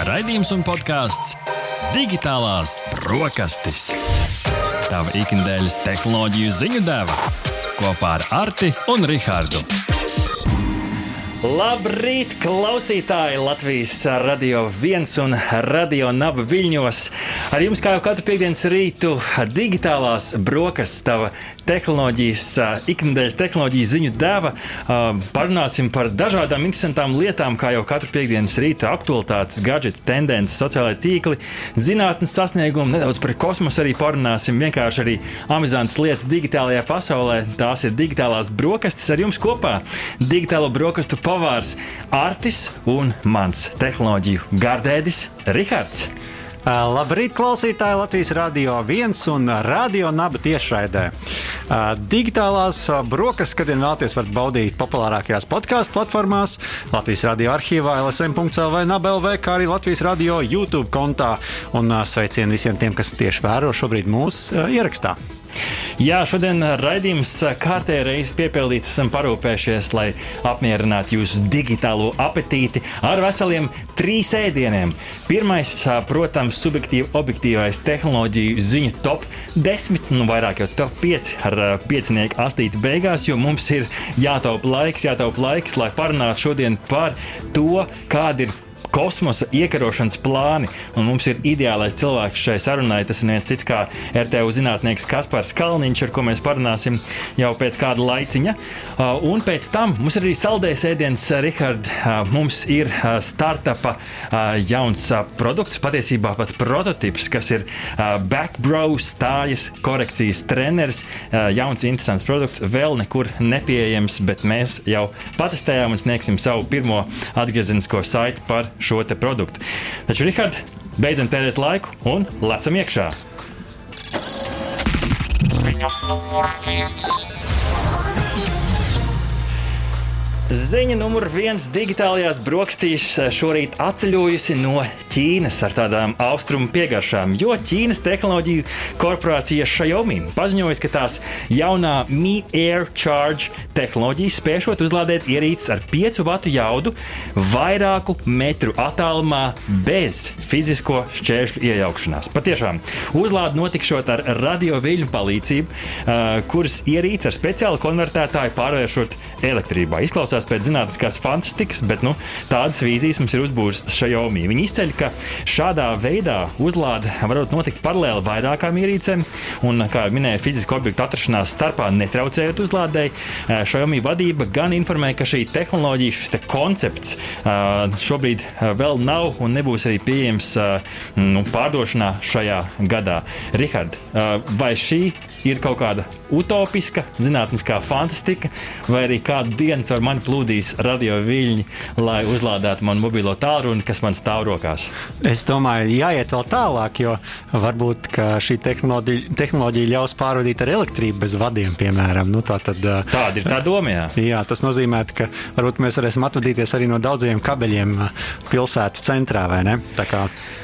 Raidījums un podkāsts Digitālās brokastis. Tava ikdienas tehnoloģiju ziņu deva kopā ar Arti un Rihardu. Labrīt, klausītāji! Latvijas radio viens un radio naba viļņos. Ar jums, kā jau katru piekdienas rītu, digitālās brokastis, tava tehnoloģijas, ikdienas tehnoloģiju ziņu deva. Parunāsim par dažādām interesantām lietām, kā jau katru piekdienas rītu aktualitātes, gadgeti, tendences, sociālai tīkli, zinātnes sasniegumi, nedaudz par kosmosu arī parunāsim. Vienkārši arī amizantas lietas digitālajā pasaulē. Tās ir digitālās brokastis ar jums kopā. Digitālo brokastu pavārs Artis un mans tehnoloģiju gardēdis Rihards. Labrīt, klausītāji! Latvijas Rādio 1 un Rādio Naba tiešraidē. Digitālās brokastis, kad vien vēlaties, varat baudīt populārākajās podkāstu platformās, Latvijas Rādio arhīvā, LSM.CLV, NABLV, kā arī Latvijas Rādio YouTube kontā. Un sveicienu visiem tiem, kas tieši vēro šobrīd mūsu ierakstā. Jā, šodien raidījums kārtējā reizē piepildīts. Esam parūpējušies, lai apmierinātu jūsu digitālo apetīti ar veseliem trīs ēdieniem. Pirmais, protams, subjektīvi objektīvais tehnoloģiju ziņu top 10, nu vairāk jau top 5 ar piecinieku astīti beigās, jo mums ir jātaupa laiks, jātaupa laiks, lai parunātu šodien par to, kāda ir kosmosa iekarošanas plāni. Un mums ir ideālais cilvēks šai sarunai. Tas ir viens cits kā RTU zinātnieks Kaspars Kalniņš, ar ko mēs parunāsim jau pēc kāda laiciņa. Uh, un pēc tam mums ir arī saldējs ēdiens, Rihard. Uh, mums ir uh, startupa jauns produkts, patiesībā pat prototyps, kas ir Backbrow stājas korekcijas treneris. Jauns, interesants produkts, vēl nekur nepieejams, bet mēs jau patestējām un sniegsim savu pirmo atgriezenisko saiti par šo produktu. Taču, Rihard, beidzam tērēt laiku un lecam iekšā. Ziņa numur viens digitālajās brokastīs šorīt atceļojusi no Ķīnas ar tādām austrumu piegaršām, jo Ķīnas tehnoloģiju korporācija Xiaomi paziņoja, ka tās jaunā Mi Air Charge tehnoloģija spēšot uzlādēt ierīces ar 5 vatu jaudu vairāku metru attālumā bez fizisko šķēršļu iejaukšanās. Patiešām uzlāde notikšot ar radioviļņu palīdzību, kuras ierīces ar speciālu konvertētāju pārvēršot elektrībā. Izklausās pēc zinātniskās fantastikas, bet nu, tādas vīzijas mums ir uzbūvētas Xiaomi. Viņi izceļ, ka šādā veidā uzlāde var notikt paralēli vairākām ierīcēm, un, kā jau minēju, fiziska objekta atrašanās starpā netraucējot uzlādēji. Xiaomi vadība gan informē, ka šī tehnoloģija, šis te koncepts šobrīd vēl nav un nebūs arī pieejams nu, pārdošanā šajā gadā. Rihard, vai šī ir kaut kāda utopiska, zinātniskā fantastika, vai arī kādu dienu ar mani plūdīs radio viļņi, lai uzlādētu manu mobilo tālruni, kas man stāv rokās. Es domāju, jāiet vēl tālāk, jo varbūt šī tehnoloģija, tehnoloģija ļaus pārvadīt ar elektrību bez vadiem, piemēram. Nu, tā tad, Tāda ir tā doma. Jā. jā, tas nozīmē, ka varbūt mēs varēsim atvadīties arī no daudziem kabeļiem pilsētas centrā, vai ne?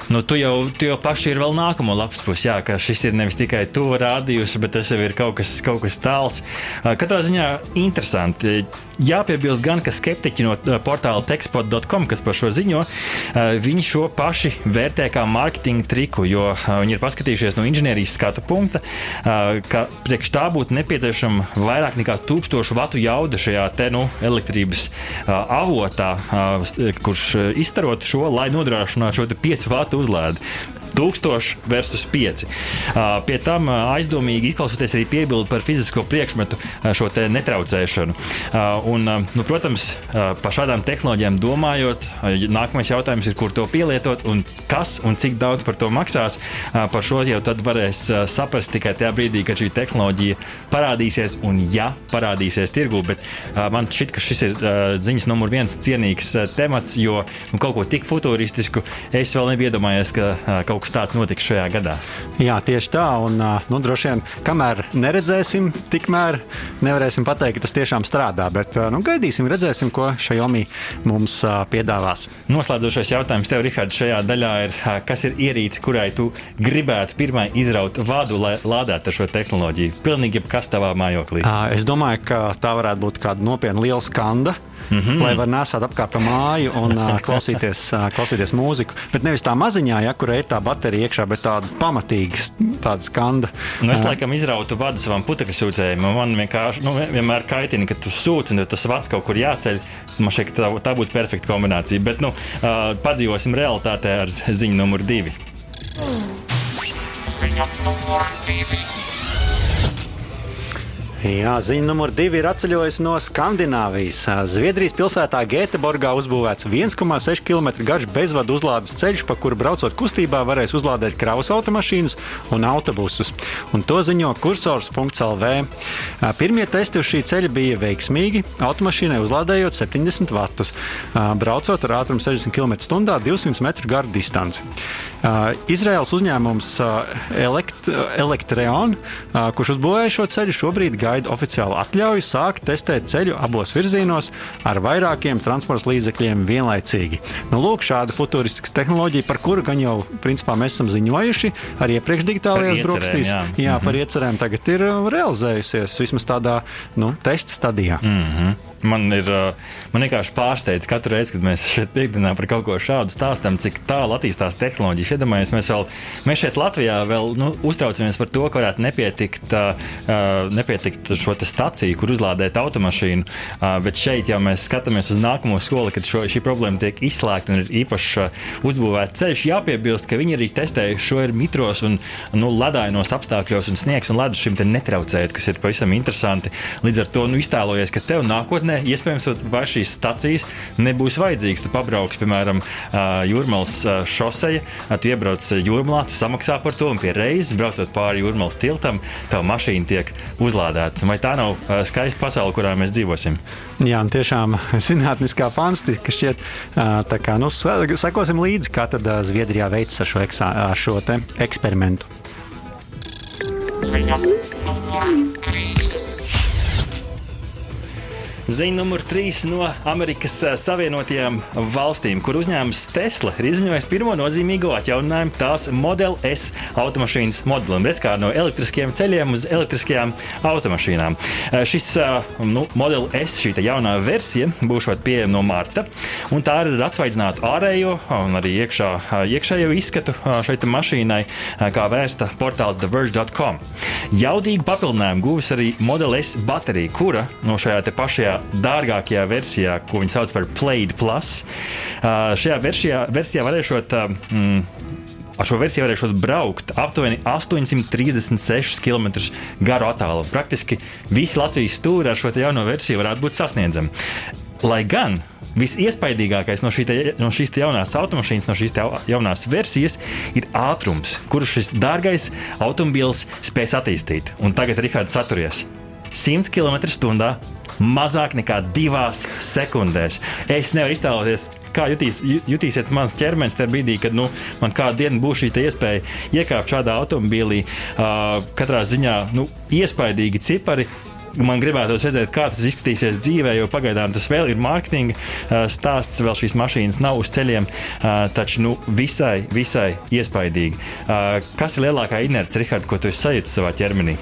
Nu, tu, jau, tu jau paši ir vēl nākamo lapas pusi, jā, ka šis ir nevis tikai tuvu rādījusi, bet tas jau ir kaut kas, kaut kas tāls. Katrā ziņā interesanti. Jāpiebilst gan, ka skeptiķi no portāla tekstpot.com, kas par šo ziņo, viņi šo paši vērtē kā mārketinga triku, jo viņi ir paskatījušies no inženierijas skatu punkta, ka priekš tā būtu nepieciešama vairāk nekā 1000 vatu jauda šajā te, nu, elektrības avotā, kurš izstarot šo, lai nodrošinātu šo 5 vatu uzlādi. 1000 versus 5. Uh, pie tam aizdomīgi izklausoties arī piebildi par fizisko priekšmetu šo netraucēšanu. Un, nu, protams, par šādām tehnoloģijām domājot, nākamais jautājums ir, kur to pielietot un kas un cik daudz par to maksās. Par šo jau tad varēs saprast tikai tajā brīdī, kad šī tehnoloģija parādīsies un ja parādīsies tirgū. Bet man šķiet, ka šis ir ziņas numur viens cienīgs temats, jo nu, kaut ko tik futuristisku es vēl nebiju iedomājies, ka kaut kas kas tāds notiks šajā gadā. Jā, tieši tā. Un, nu, droši vien, kamēr neredzēsim, tikmēr nevarēsim pateikt, ka tas tiešām strādā. Bet nu, gaidīsim, redzēsim, ko Xiaomi mums piedāvās. Noslēdzošais jautājums tev, Rihard, šajā daļā ir, kas ir ierīce, kurai tu gribētu pirmai izraut vadu, lai lādētu šo tehnoloģiju? Pilnīgi jebkas tavā mājoklī. Es domāju, ka tā varētu būt kāda nopietna liela skanda mm -hmm. lai var nesāt apkārt pa māju un uh, klausīties, uh, klausīties mūziku. Bet nevis tā maziņā, ja kur ir tā baterija iekšā, bet tāda pamatīga, tāda skanda. Nu, es laikam izrautu vadu savam putekļu sūcējumam. Man vienkārši nu, vienmēr kaitina, ka tu sūti un tas vats kaut kur jāceļ. Man šķiet, ka tā, tā būtu perfekta kombinācija. Bet nu, uh, padzīvosim realitātē ar ziņu numur divi. Ziņa numur divi. Jā, ziņa numur divi ir atceļojusi no Skandināvijas. Zviedrijas pilsētā Gēteborgā uzbūvēts 1,6 km garš bezvadu uzlādes ceļš, pa kuru braucot kustībā varēs uzlādēt kravas automašīnas un autobusus. Un to ziņo kursors.lv. Pirmie testi uz šī ceļa bija veiksmīgi. Automašīnai uzlādējot 70 vatus, braucot ar ātrumu 60 km/h 200 metru garu distanci. Izraels uzņēmums Elekt Elektreon, kurš uzbūvēja šo ceļu, šobrīd gaida gaida oficiālu atļauju sākt testēt ceļu abos virzienos ar vairākiem transporta līdzekļiem vienlaicīgi. Nu, lūk, šāda futuristika tehnoloģija, par kuru gan jau principā, mēs esam ziņojuši arī iepriekš digitālajās brokastīs. Jā, jā par iecerēm tagad ir uh, realizējusies vismaz tādā nu, testa stadijā. Mm -hmm. Man ir man vienkārši pārsteidz katru reizi, kad mēs šeit piekdienā par kaut ko šādu stāstām, cik tālu attīstās tehnoloģijas. Iedomājieties, mēs, vēl, mēs šeit Latvijā vēl nu, uztraucamies par to, ka varētu nepietikt, uh nepietikt šo staciju, kur uzlādēt automašīnu. Uh, bet šeit jau mēs skatāmies uz nākamo skolu, kad šo, šī problēma tiek izslēgta un ir īpaši uh, uzbūvēts ceļš. Jāpiebilst, ka viņi arī testējuši šo ir mitros un nu, ledainos apstākļos, un sniegs un ledus šim netraucējot, kas ir pavisam interesanti. Līdz ar to nu, iztēlojies, ka tev nākotnē iespējams vairs šīs stacijas nebūs vajadzīgas. Tu pabrauks, piemēram, Jūrmālas šoseja, tu iebrauc jūrmālā, tu samaksā par to un pie reizes braucot pāri jūrmālas tiltam, tava mašīna tiek uzlādēta. Vai tā nav skaista pasaule, kurā mēs dzīvosim? Jā, tiešām zinātniskā fantastika šķiet. Tā kā nu, sekosim līdzi, kā tad Zviedrijā veicas ar šo, eksā, ar šo eksperimentu. Ziņa numur 3. Ziņa numur 3 no Amerikas eh, Savienotajām valstīm, kur uzņēmums Tesla ir izziņojis pirmo nozīmīgo atjauninājumu tās Model S automašīnas modelim. Redz kā no elektriskiem ceļiem uz elektriskajām automašīnām. Eh, šis eh, nu, Model S, šī jaunā versija, būs pieejama no marta. Tā ir ar atsvaidzinātu ārējo un arī iekšā, iekšējo izskatu šai mašīnai, kā vērsta portāls TheVerge.com. Jaudīgu papildinājumu guvis arī Model S baterija, kura no šajā pašajā dārgākajā versijā, ko viņi sauc par Plaid Plus. Uh, šajā versijā, versijā varēšot. Mm, Ar šo versiju varēšu braukt aptuveni 836 km garu attālumu. Praktiski visi Latvijas stūri ar šo jauno versiju varētu būt sasniedzami. Lai gan visiespaidīgākais no, šī te, no šīs jaunās automašīnas, no šīs jaunās versijas, ir ātrums, kuru šis dārgais automobīls spēs attīstīt. Un tagad, Rihards, saturies 100 km/h mazāk nekā divās sekundēs. Es nevaru iztēloties, kā jutīs, jutīsies mans ķermenis tajā brīdī, kad nu, man kādu dienu būs šī iespēja iekāpt šādā automobīlī. Uh, katrā ziņā nu, iespaidīgi cipari man gribētos redzēt, kā tas izskatīsies dzīvē, jo pagaidām tas vēl ir mārketinga stāsts. Vēl šīs mašīnas nav uz ceļiem, taču nu, visai, visai iespaidīgi. Kas ir lielākā inerce, Rihards, ko tu esi sajūtis savā ķermenī?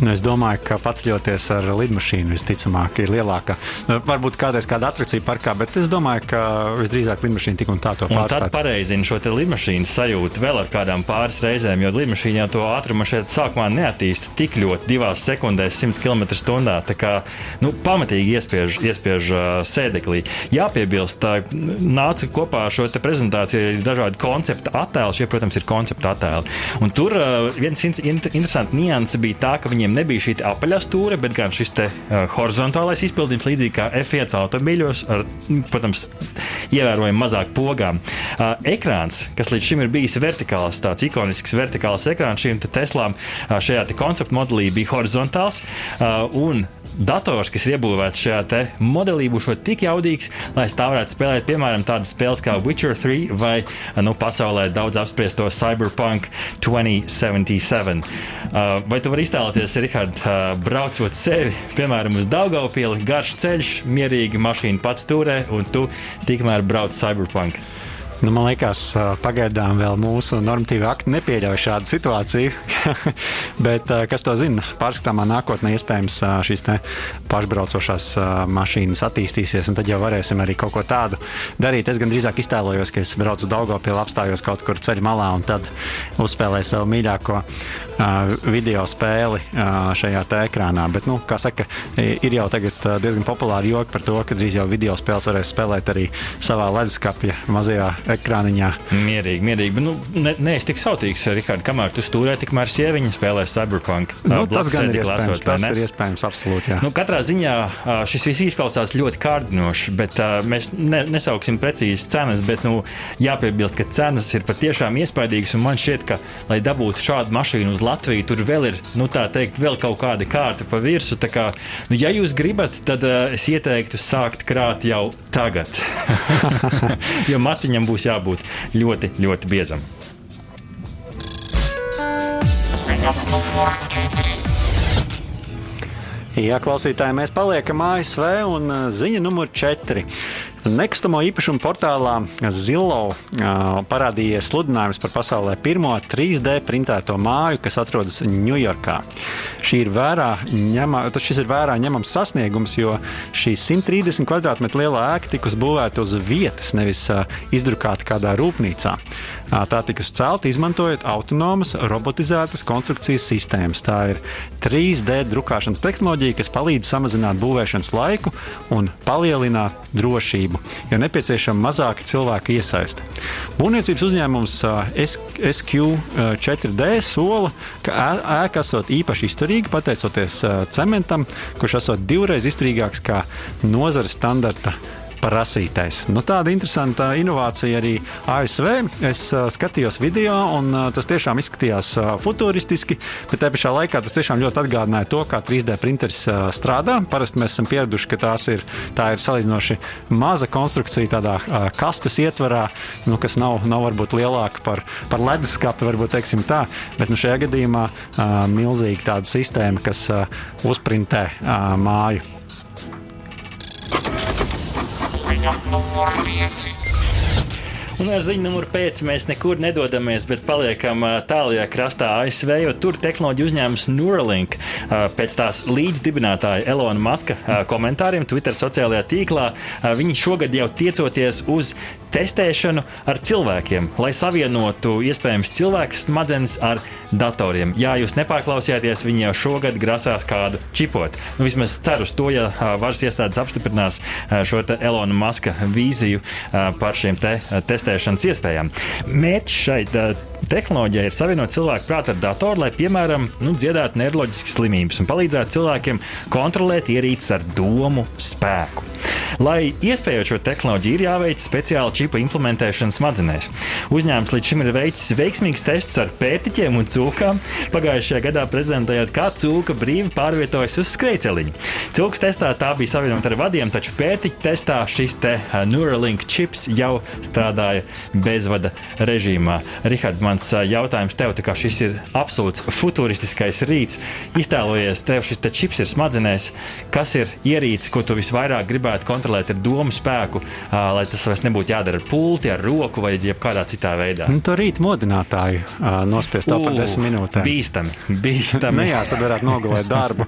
Nu, es domāju, ka paceļoties ar lidmašīnu visticamāk ir lielāka. Nu, varbūt kādreiz kāda atrakcija parkā, bet es domāju, ka visdrīzāk lidmašīna tik un tā to pārspēj. Tad pareizina šo lidmašīnas sajūtu vēl ar kādām pāris reizēm, jo lidmašīna jau to ātrumu šeit sākumā neattīsta tik ļoti, divās sekundēs, 100 km/h. Tā kā nu, pamatīgi iespiež, iespiež uh, sēdeklī. Jāpiebilst, tā nāca kopā ar šo prezentāciju arī dažādi koncepta attēli. Šie, protams, ir koncepta attēli. Un tur uh, viens interesants nianses bija tā, ka viņiem viņiem nebija šī apaļā stūra, bet gan šis te, uh, horizontālais izpildījums, līdzīgi kā F1 automobīļos, ar, protams, ievērojami mazāk pogām. Uh, ekrāns, kas līdz šim ir bijis vertikāls, tāds ikonisks vertikāls ekrāns šīm Teslām, uh, šajā te konceptu modelī bija horizontāls. Uh, dators, kas ir iebūvēts šajā modelī, būs tik jaudīgs, lai tā varētu spēlēt, piemēram, tādas spēles kā Witcher 3 vai nu, pasaulē daudz apspriesto Cyberpunk 2077. Uh, vai tu vari iztēloties, Rihard, uh, braucot sevi, piemēram, uz Daugaupili, garš ceļš, mierīgi mašīna pats turē, un tu tikmēr brauc Cyberpunk? Nu, man liekas, pagaidām vēl mūsu normatīva akti nepieļauj šādu situāciju. Bet, kas to zina, pārskatāmā nākotnē iespējams šīs pašbraucošās mašīnas attīstīsies, un tad jau varēsim arī kaut ko tādu darīt. Es gan drīzāk iztēlojos, ka es braucu uz Daugopilu, apstājos kaut kur ceļa malā un tad uzspēlēju savu mīļāko video spēli šajā ekrānā. Bet, nu, kā saka, ir jau tagad diezgan populāri joki par to, ka drīz jau video spēles varēs spēlēt arī savā leduskapja mazajā ekrāniņā. Mierīgi, mierīgi. Bet, nu, ne, ne es tik sautīgs, Rikārd, kamēr tu stūrē, tikmēr sieviņa spēlē Cyberpunk. Nu, tas gan ir iespējams. Lasot, tas ir iespējams, absolūti. Jā. Nu, katrā ziņā šis viss izklausās ļoti kārdinoši, bet uh, mēs ne, nesauksim precīzi cenas, bet nu, jāpiebilst, ka cenas ir patiešām iespaidīgas. Man šķiet, ka, lai dabūtu šādu mašīnu uz Latviju, tur vēl ir, nu, tā teikt, vēl kaut kāda kārta pa virsmu. Kā, nu, ja jūs gribat, tad uh, es ieteiktu sākt krāt jau tagad. jo maciņam būs jābūt ļoti, ļoti biezam. Jā, klausītāji, mēs paliekam ASV un ziņa numur 4. Nekustamo īpašumu portālā Zillow parādījies sludinājums par pasaulē pirmo 3D printēto māju, kas atrodas Ņujorkā. Ir ņema, šis ir vērā ņemams sasniegums, jo šī 130 km liela ēka tika uzbūvēta uz vietas, nevis izdrukāta kādā rūpnīcā. Tā tika celta izmantojot autonomas, robotizētas konstrukcijas sistēmas. Tā ir 3D drukāšanas tehnoloģija, kas palīdz samazināt būvēšanas laiku un palielināt drošību, jo nepieciešama mazāka cilvēka iesaiste. Būvniecības uzņēmums SQ4D sola, ka ēka esot īpaši izturīga pateicoties cementam, kurš esot divreiz izturīgāks kā nozares standarta prasītais. Nu, tāda interesanta inovācija arī ASV. Es skatījos video, un tas tiešām izskatījās futūristiski, bet tajā pašā laikā tas tiešām ļoti atgādināja to, kā 3D printeris strādā. Parasti mēs esam pieraduši, ka tās ir, tā ir salīdzinoši maza konstrukcija tādā kastes ietvarā, nu, kas nav, nav varbūt lielāka par, par leduskapi, varbūt teiksim tā, bet nu, šajā gadījumā milzīga tāda sistēma, kas uzprintē māju. Ziņa numur 5. Un ar ziņu numuru 5 mēs nekur nedodamies, bet paliekam tālākajā krastā ASV, jo tur tehnoloģija uzņēmums Neuralink pēc tās līdzdibinātāja Elona Maska komentāriem Twitter sociālajā tīklā. Viņi šogad jau tiecoties uz testēšanu ar cilvēkiem, lai savienotu iespējams cilvēku smadzenes ar datoriem. Jā, jūs nepārklausījāties, viņi jau šogad grasās kādu čipot. Nu, vismaz ceru uz to, ja varas iestādes apstiprinās šo Elona Maska vīziju par šiem te testēšanas iespējām. Mērķis šai tehnoloģija ir savienot cilvēku prātu ar datoru, lai, piemēram, nu, dziedātu neiroloģiskas slimības un palīdzētu cilvēkiem kontrolēt ierīces ar domu spēku. Lai iespējot šo tehnoloģiju, ir jāveic speciāla čipa implementēšana smadzenēs. Uzņēmums līdz šim ir veicis veiksmīgus testus ar pētiķiem un cūkām. Pagājušajā gadā prezentējot, kā cūka brīvi pārvietojas uz skrejceliņa. Cūkas testā tā bija savienota ar vadiem, taču pētiķa testā šis te uh, Neuralink čips jau strādāja bezvada režīmā. Rihard, mans uh, jautājums tev, kā šis ir absolūts futūristiskais rīts, iztēlojies, tev šis te čips ir smadzenēs, kas ir ierīce, ko tu visvairāk gribētu kontrolēt? ar domu spēku, lai tas vairs nebūtu jādara ar pulti, ar roku vai jebkādā citā veidā. Nu, to rīt modinātāju nospiest to par desmit minūtēm. Bīstami. bīstami. nu, jā, tad varētu nogulēt darbu.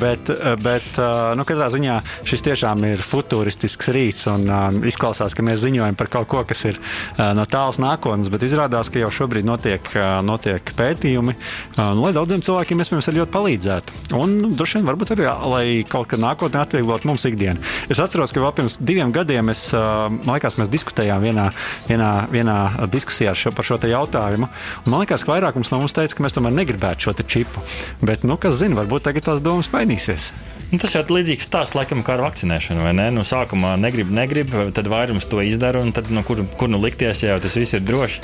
bet bet nu, katrā ziņā šis tiešām ir futūristisks rīts un izklausās, ka mēs ziņojam par kaut ko, kas ir no tālas nākotnes, bet izrādās, ka jau šobrīd notiek, notiek pētījumi, nu, lai daudziem cilvēkiem iespējams ļoti palīdzētu. Un nu, droši vien varbūt arī, lai kaut kad nākotnē atvieglot mums ikdienu. Es atceros, ka vēl pirms diviem gadiem es, man liekas, mēs diskutējām vienā, vienā, vienā diskusijā šo, par šo jautājumu. Un man liekas, ka vairākums no mums teica, ka mēs tomēr negribētu šo čipu. Bet, nu, kas zina, varbūt tagad tās domas mainīsies. Nu, tas jau ir līdzīgs stāsts, laikam, kā ar vakcinēšanu. Nu, sākumā negrib, negrib, tad vairums to izdara, un tad, nu, kur, kur nu likties, ja jau tas viss ir droši.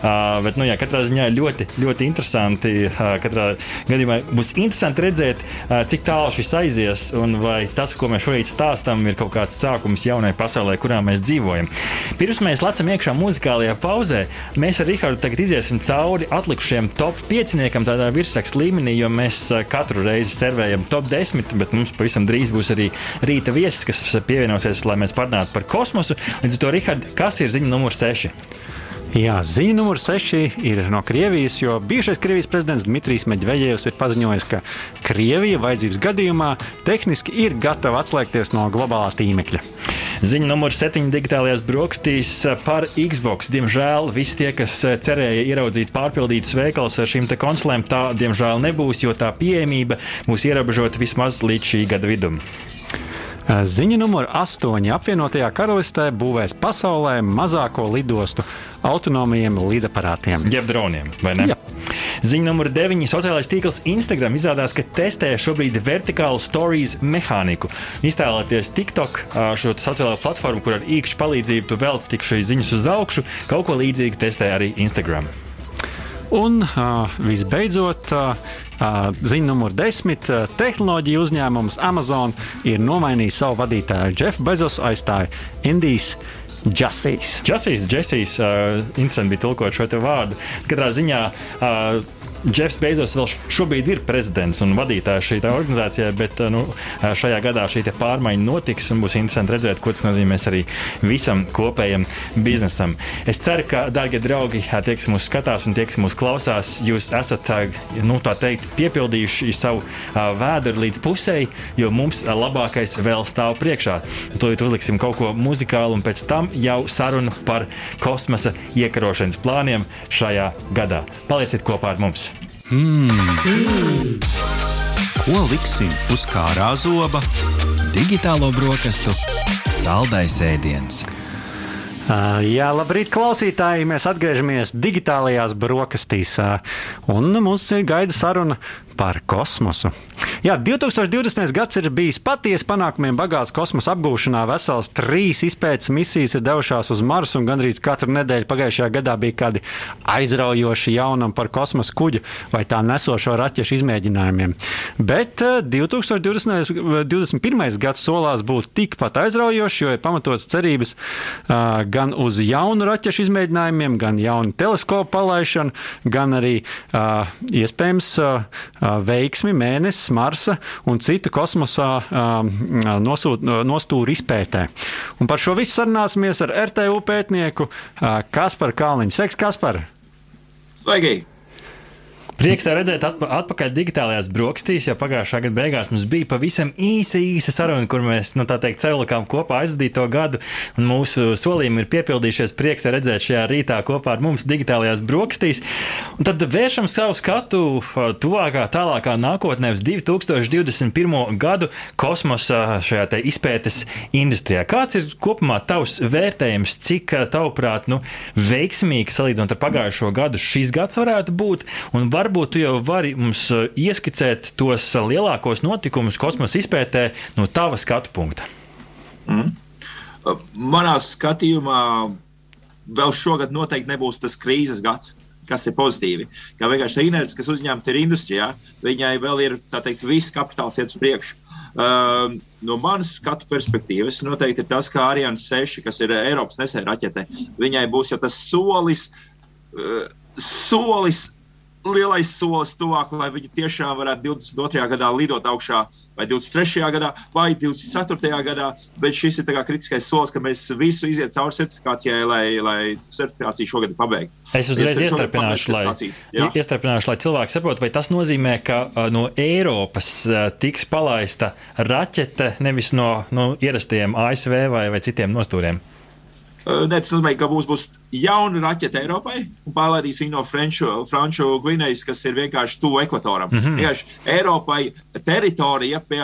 Uh, bet, nu, jā, katrā ziņā ļoti, ļoti interesanti. Uh, katrā gadījumā būs interesanti redzēt, uh, cik tālu šis aizies, un vai tas, ko mēs šorīt stāstām, ir kaut kāds sākums jaunai pasaulē, kurā mēs dzīvojam. Pirms mēs lecam iekšā muzikālajā pauzē, mēs ar Rihardu tagad iziesim cauri atlikušiem top 5 tādā virsrakstu līmenī, jo mēs katru reizi servējam top 10, bet mums mums pavisam drīz būs arī rīta viesis, kas pievienosies, lai mēs parunātu par kosmosu. Līdz ar to, Rihard, kas ir ziņa numur 6? Jā, ziņa numur 6 ir no Krievijas, jo bijušais Krievijas prezidents Dmitrijs Medvedevs ir paziņojis, ka Krievija vajadzības gadījumā tehniski ir gatava atslēgties no globālā tīmekļa. Ziņa numur 7 digitālajās brokastīs par Xbox. Diemžēl visi tie, kas cerēja ieraudzīt pārpildītus veikalus ar šīm konsolēm, tā diemžēl nebūs, jo tā pieejamība būs ierobežota vismaz līdz šī gada vidum. Ziņa numur 8. apvienotajā karalistē būvēs pasaulē mazāko lidostu autonomajiem lidaparātiem. Jeb droniem, vai ne? Jā. Ziņa numur 9. Sociālais tīkls Instagram izrādās, ka testē šobrīd vertikālu stories mehāniku. Iztēloties TikTok, šo sociālo platformu, kur ar īkšķu palīdzību tu velc tik šīs ziņas uz augšu, kaut ko līdzīgu testē arī Instagram. Un uh, visbeidzot, uh, ziņa numur desmit - tehnoloģija uzņēmums Amazon ir nomainījis savu vadītāju. Jeff Bezos aizstāja Indijas. Jasijas. Jasijas, Jasijas, uh, interesanti bija tulkot šo vārdu. Katrā ziņā uh, Jeffs Bezos vēl šobrīd ir prezidents un vadītājs šī organizācijā, bet nu, šajā gadā šī pārmaiņa notiks un būs interesanti redzēt, ko tas nozīmēs arī visam kopējam biznesam. Es ceru, ka, darbie draugi, tie, kas mūs skatās un tie, kas mūs klausās, jūs esat nu, teikt, piepildījuši savu vēdru līdz pusei, jo mums labākais vēl stāv priekšā. Tūlīt uzliksim kaut ko muzikālu un pēc tam jau sarunu par kosmosa iekarošanas plāniem šajā gadā. Palieciet kopā ar mums! Mmm! Ko liksim uz kārā zoba? Digitālo brokastu saldais ēdiens. Uh, jā, labrīt, klausītāji! Mēs atgriežamies digitālajās brokastīs, uh, un mums ir gaida saruna par kosmosu. Jā, 2020. gads ir bijis patiesi panākumiem bagāts kosmosa apgūšanā. Vesels trīs izpētes misijas ir devušās uz Marsu, un gandrīz katru nedēļu pagājušajā gadā bija kādi aizraujoši jaunumi par kosmosa kuģu vai tā nesošo raķešu izmēģinājumiem. Bet 2020. Eh, 21. gads solās būt tikpat aizraujošs, jo ir pamatots cerības uh, gan uz jaunu raķešu izmēģinājumiem, gan jaunu teleskopu palaišanu, gan arī uh, iespējams uh, veiksmi mēnesis, Marsa un citu kosmosā nosūt, nostūru izpētē. Un par šo visu sarunāsimies ar RTU pētnieku Kasparu Kalniņu. Sveiks, Kaspar! Sveiki! Prieks tā redzēt atpa atpakaļ digitālajās brokastīs, jo pagājušā gada beigās mums bija pavisam īsa, īsa saruna, kur mēs, nu, tā teikt, ceļojām kopā aizvadīto gadu, un mūsu solījumi ir piepildījušies. Prieks tā redzēt šajā rītā kopā ar mums digitālajās brokastīs. Un tad vēršam savu skatu tuvākā, tālākā nākotnē uz 2021. gadu kosmosa šajā izpētes industrijā. Kāds ir kopumā tavs vērtējums, cik tavuprāt, nu, veiksmīgi salīdzinot ar pagājušo gadu šis gads varētu būt? Varbūt tu jau vari mums uh, ieskicēt tos uh, lielākos notikumus kosmosa izpētē no tava skatu punkta. Mm. Uh, manā skatījumā vēl šogad noteikti nebūs tas krīzes gads kas ir pozitīvi. Kā vienkārši tā inerce, kas uzņemta ir industrijā, viņai vēl ir teikt, viss kapitāls iet uz priekšu. Uh, no manas skatu perspektīvas, noteikti ir tas, ka Ariane 6, kas ir Eiropas nesēja raķete, viņai būs jau tas solis, uh, solis lielais solis tuvāk, lai viņi tiešām varētu 22. gadā lidot augšā, vai 23. gadā, vai 24. gadā. Bet šis ir kritiskais solis, ka mēs visu iziet cauri certifikācijai, lai, lai certifikāciju šogad pabeigtu. Es uzreiz iestrādāšu, lai, iestrādāšu, lai cilvēki saprotu, vai tas nozīmē, ka uh, no Eiropas uh, tiks palaista raķete nevis no, no ierastiem ASV vai, vai citiem nostūriem. Nē, tas nozīmē, ka mums būs jauna raķete Eiropai un pārlaidīs viņu no Franču, Franču Gvinējas, kas ir vienkārši tuvu ekvatoram. Mm -hmm. Vienkārši Eiropai teritorija pie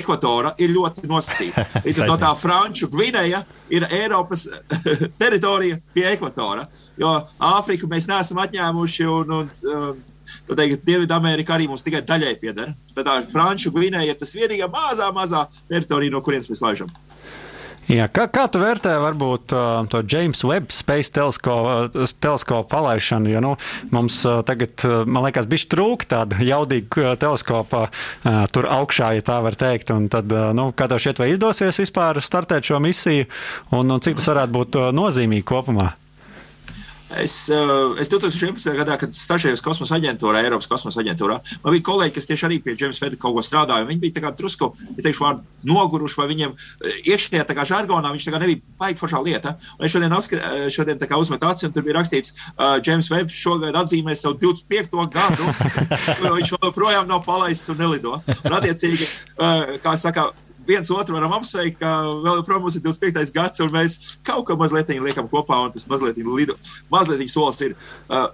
ekvatora ir ļoti nosacīta. Līdz ar to tā Franču Gvinēja ir Eiropas teritorija pie ekvatora, jo Āfriku mēs neesam atņēmuši un, un, un Tad Dienvidamerika arī mums tikai daļai pieder. Tad Franču Gvinēja ir tas vienīgā mazā, mazā teritorija, no kurienes mēs laižam. Jā, kā, kā tu vērtē varbūt uh, to James Webb Space teleskopu uh, teleskopu palaišanu? Jo nu, mums uh, tagad, uh, man liekas, bija trūka tāda jaudīga uh, teleskopa uh, tur augšā, ja tā var teikt. Un tad, uh, nu, kā tev šķiet, vai izdosies vispār startēt šo misiju un, un cik tas varētu būt uh, nozīmīgi kopumā? Es, uh, es 2011. gadā, kad stažējos kosmosa aģentūrā, Eiropas kosmosa aģentūrā, man bija kolēģi, kas tieši arī pie Džeimsa Veda kaut ko strādāja. Viņi bija drusku, es teikšu, vārdu, noguruši, vai viņiem eh, iekšējā žargonā viņš nebija baigi foršā lieta. Un es šodien, eh, šodien uzmetu acis, un tur bija rakstīts, uh, Džeims Vebs šogad atzīmē savu 25. gadu, viņš joprojām nav palaists un nelido. Un, attiecīgi, uh, kā saka, viens otru varam apsveikt, ka vēl joprojām mums ir 25. gads, un mēs kaut ko mazliet liekam kopā, un tas mazliet, lido, mazliet solis ir. Uh,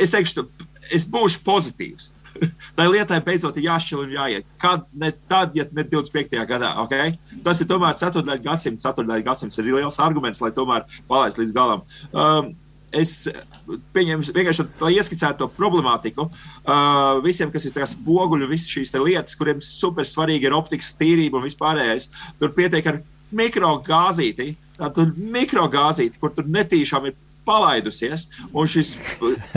es teikšu, es būšu pozitīvs. Tā lietai beidzot ir jāšķil un jāiet. Kad ne tad, ja ne 25. gadā, okay? tas ir tomēr ceturtdaļa gadsimta. Ceturtdaļa gadsimts ir liels arguments, lai tomēr palaistu līdz galam. Um, es pieņemu vienkārši lai ieskicētu to problemātiku. Uh, visiem, kas ir spoguļi, visas šīs lietas, kuriem super svarīgi ir optikas tīrība un vispārējais, tur pietiek ar mikrogāzīti. Tātad mikrogāzīti, kur tur netīšām ir palaidusies, un šis,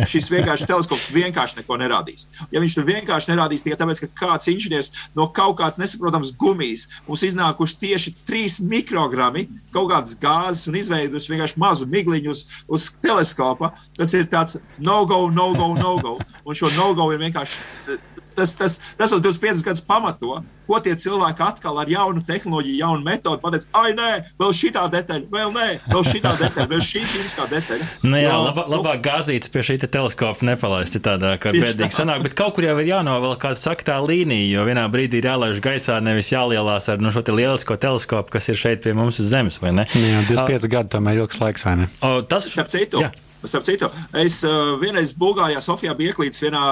šis vienkārši teleskops vienkārši neko nerādīs. Ja viņš tur vienkārši nerādīs tikai tāpēc, ka kāds inženieris no kaut kādas nesaprotamas gumijas mums iznākuši tieši 3 mikrogrami kaut kādas gāzes un izveidus vienkārši mazu migliņu uz, uz teleskopa, tas ir tāds no-go, no-go, no-go. Un šo no-go ir vienkārši tas, tas, tas 25 gadus pamato, ko tie cilvēki atkal ar jaunu tehnoloģiju, jaunu metodi pateiks, ah, nē, vēl šī detaļa, vēl nē, vēl šī detaļa, vēl šī ķīmiskā detaļa. Nu, jā, labā, labāk gāzītas pie šī te teleskopa nepalaist, tādā kā bēdīgi sanāk, bet kaut kur jau ir jānovēl kāda saktā līnija, jo vienā brīdī ir jālaiž gaisā, nevis jālielās ar nu, šo te lielisko teleskopu, kas ir šeit pie mums uz Zemes, vai ne? Nu jā, 25 uh, gadi tomēr ilgs laiks, vai ne? O, tas, starp citu, jā. Starp citu, es uh, vienreiz Bulgārijā, Sofijā biju iekļīts vienā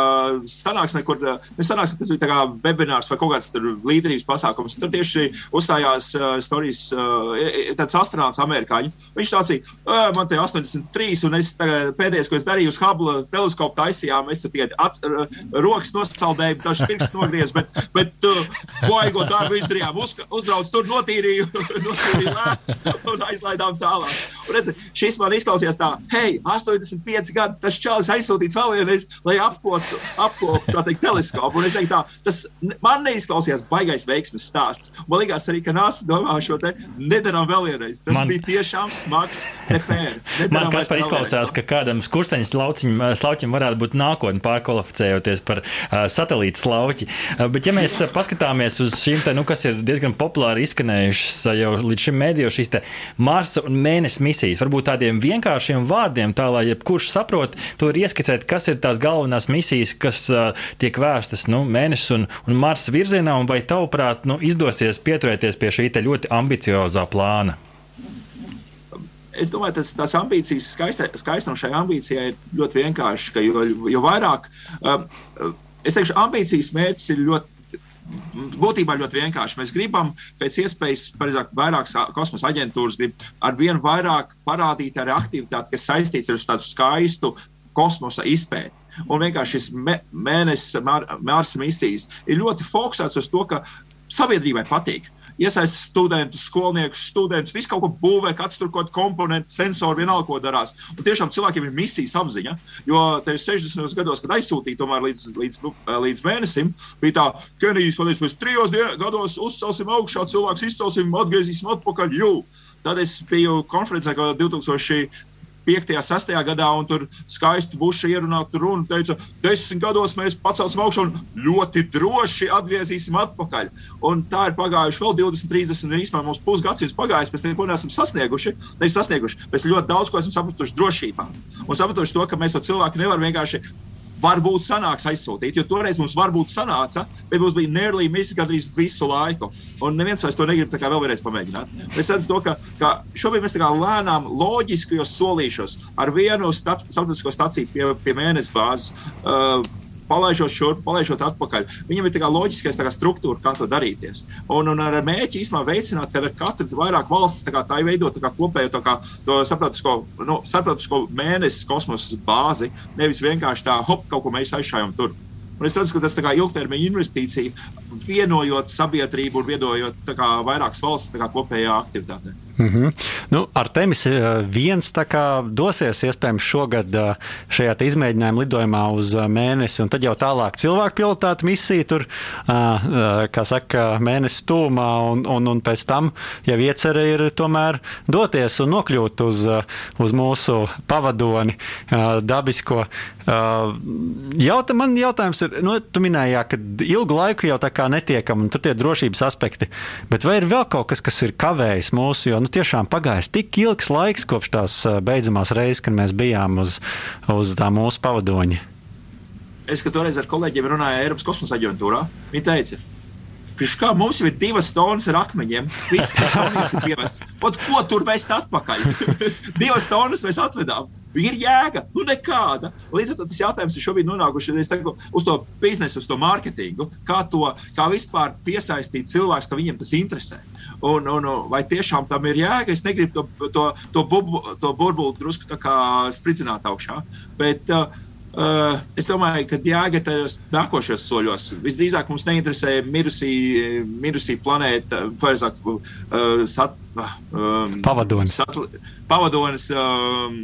sanāksmē, kur uh, sanāksmē, tas bija kā webinārs vai kaut kāds līderības pasākums. Tur tieši uzstājās uh, stāstījis uh, tāds astronauts amerikāņu. Viņš stāstīja, uh, man te 83, un es tagad, pēdējais, ko es darīju uz Hubble teleskopu taisījām, es tur tikai uh, rokas nosaldēju, dažs pirksts nogriez, bet, bet uh, baigo darbu izdarījām, uz, uzbrauc tur, notīrīju, notīrīju lēts un aizlaidām tālāk. Un redzi, šis man izklausījās tā, hei, 85 gadi, tas čalis aizsūtīts vēl vienreiz, lai apkopotu apkop, teleskopu. Un es teiktu, tā, tas man neizklausījās baigais veiksmes stāsts. Man liekas arī, ka NASA domā šo te nedarām vēl vienreiz. Tas man... bija tiešām smags nepēr. Man kas par izklausās, ka kādam skursteņas slauķim varētu būt nākotne pārkvalificējoties par uh, satelīta slauķi. Uh, bet ja mēs uh, paskatāmies uz šīm, te, nu, kas ir diezgan populāri izskanējušas uh, jau līdz šim mēdījos, šīs Marsa un Mēnesis misijas, varbūt tādiem vienkāršiem vārdiem, tā lai jebkurš saprot, to ir ieskicēt, kas ir tās galvenās misijas, kas uh, tiek vērstas nu, mēnesis un, un Marsa virzienā, un vai tavuprāt nu, izdosies pieturēties pie šī ļoti ambiciozā plāna? es domāju, tas, tās ambīcijas, skaistums šai ambīcijai ir ļoti vienkārši. Jo, jo vairāk, uh, es teikšu, ambīcijas mērķis ir ļoti būtībā ļoti vienkārši. Mēs gribam pēc iespējas, pareizāk, vairāk kosmosa aģentūras grib ar vien vairāk parādīt arī aktivitāti, kas saistīts ar tādu skaistu kosmosa izpēti. Un vienkārši šis mēnesis, Mārsa misijas ir ļoti fokusēts uz to, ka sabiedrībai patīk iesaistīt studentus, skolniekus, studentus, visu kaut ko būvē, katrs tur kaut kādu komponentu, sensoru, vienalga, ko darās. Un tiešām cilvēkiem ir misijas apziņa, jo te 60. gados, kad aizsūtīja tomēr līdz, līdz, līdz mēnesim, bija tā, Kenijs pateica, pēc trijos gados uzcelsim augšā cilvēkus, izcelsim, atgriezīsim atpakaļ. Jū. Tad es biju konferencē, ka 2000. 5. un 6. gadā, un tur skaisti buši ierunāta runa. Teica, desmit gados mēs pacelsim augšu un ļoti droši atgriezīsim atpakaļ. Un tā ir pagājuši vēl 20, 30, un īstenībā mums pusgadsimts pagājis, mēs neko neesam sasnieguši. Nevis sasnieguši, mēs ļoti daudz ko esam sapratuši drošībā. Un sapratuši to, ka mēs to cilvēku nevaram vienkārši varbūt sanāks aizsūtīt, jo toreiz mums varbūt sanāca, bet mums bija nearly miss gandrīz visu laiku. Un neviens vairs to negrib vēl vienreiz pamēģināt. Es redzu to, ka, ka šobrīd mēs lēnām, loģiskajos solīšos ar vienu starptautisko staciju pie, pie mēnesi bāzes. Uh, palaižot šurp, palaižot atpakaļ. Viņam ir tā kā loģiskais tā kā struktūra, kā to darīties. Un, un ar mērķi īstenībā veicināt, ka katra vairāk valsts tā, tā veidot tā kopējo tā kā, to starptautisko, nu, starptautisko mēnesi kosmosa bāzi, nevis vienkārši tā, hop, kaut ko mēs aizšājam tur. Un es redzu, ka tas ir ilgtermiņa investīcija, vienojot sabiedrību un vienojot vairākas valsts kopējā aktivitātē. Mm -hmm. nu, ar Temis eh, viens dosies iespējams šogad eh, šajā izmēģinājuma lidojumā uz eh, mēnesi, un tad jau tālāk cilvēku pilotāta misija tur, kā saka, mēnesis tūmā, un, un, un pēc tam jau iecerē ir tomēr doties un nokļūt uz, uz mūsu pavadoni dabisko. Jauta, man jautājums ir, nu, tu minēji, ka ilgu laiku jau tā kā netiekam, un tur tie drošības aspekti, bet vai ir vēl kaut kas, kas ir kavējis mūsu, jo, nu, tiešām pagājis tik ilgs laiks kopš tās beidzamās reizes, kad mēs bijām uz, uz tā mūsu pavadoņa. Es, kad toreiz ar kolēģiem runāju Eiropas kosmosa aģentūrā, viņi teica, Priekš kā mums ir divas tonnas ar akmeņiem. Viss, kas mums ir pievests. Ot, ko tur vest atpakaļ? divas tonnas mēs atvedām. Ir jēga, nu nekāda. Līdz ar to tas jautājums ir šobrīd nonākuši teiktu, uz to biznesu, uz to mārketingu, kā, to, kā vispār piesaistīt cilvēkus, ka viņiem tas interesē. Un, un, vai tiešām tam ir jēga? Es negribu to, to, to, bubu, to burbuli drusku spridzināt augšā. Bet, uh, Uh, es domāju, ka jēga tajos nākošos soļos. Visdrīzāk mums neinteresē mirusī, mirusī planēta, pareizāk, uh, sat, um, pavadonis. Satl, pavadonis um,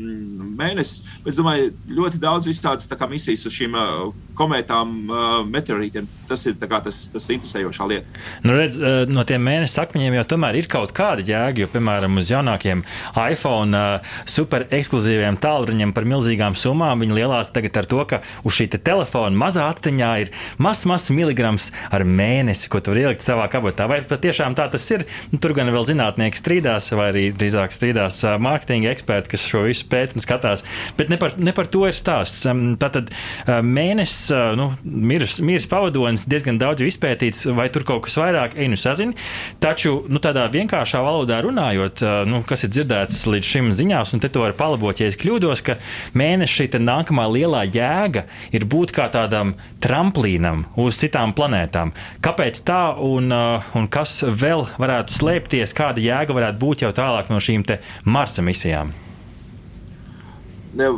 mēnesis. Es domāju, ļoti daudz visādas misijas uz šīm uh, komētām, uh, meteorītiem. Tas ir tas, tas interesējošā lieta. Nu, redz, uh, no tiem mēnesis akmeņiem jau tomēr ir kaut kāda jēga, jo, piemēram, uz jaunākiem iPhone uh, super ekskluzīviem tālruņiem par milzīgām summām viņi lielās tagad ar to, ka uz šī te telefona mazā atsteņā ir mazs, mazs miligrams ar mēnesi, ko tu vari ielikt savā kabatā. Vai patiešām tā tas ir? Nu, tur gan vēl zinātnieki strīdās, vai arī drīzāk strīdās mārketinga eksperti, kas šo visu pēta un skatās. Bet ne par, ne par to ir stāsts. Tātad mēnesis, nu, miris, miris pavadonis, diezgan daudz izpētīts, vai tur kaut kas vairāk, ej, nu sazini. Taču nu, tādā vienkāršā valodā runājot, nu, kas ir dzirdēts līdz šim ziņās, un te to var palabot, ja es kļūdos, ka mēnesis šī nākamā lielā jēga ir būt kā tādam tramplīnam uz citām planētām. Kāpēc tā un, un kas vēl varētu slēpties, kāda jēga jēga varētu būt jau tālāk no šīm Marsa misijām? Ne,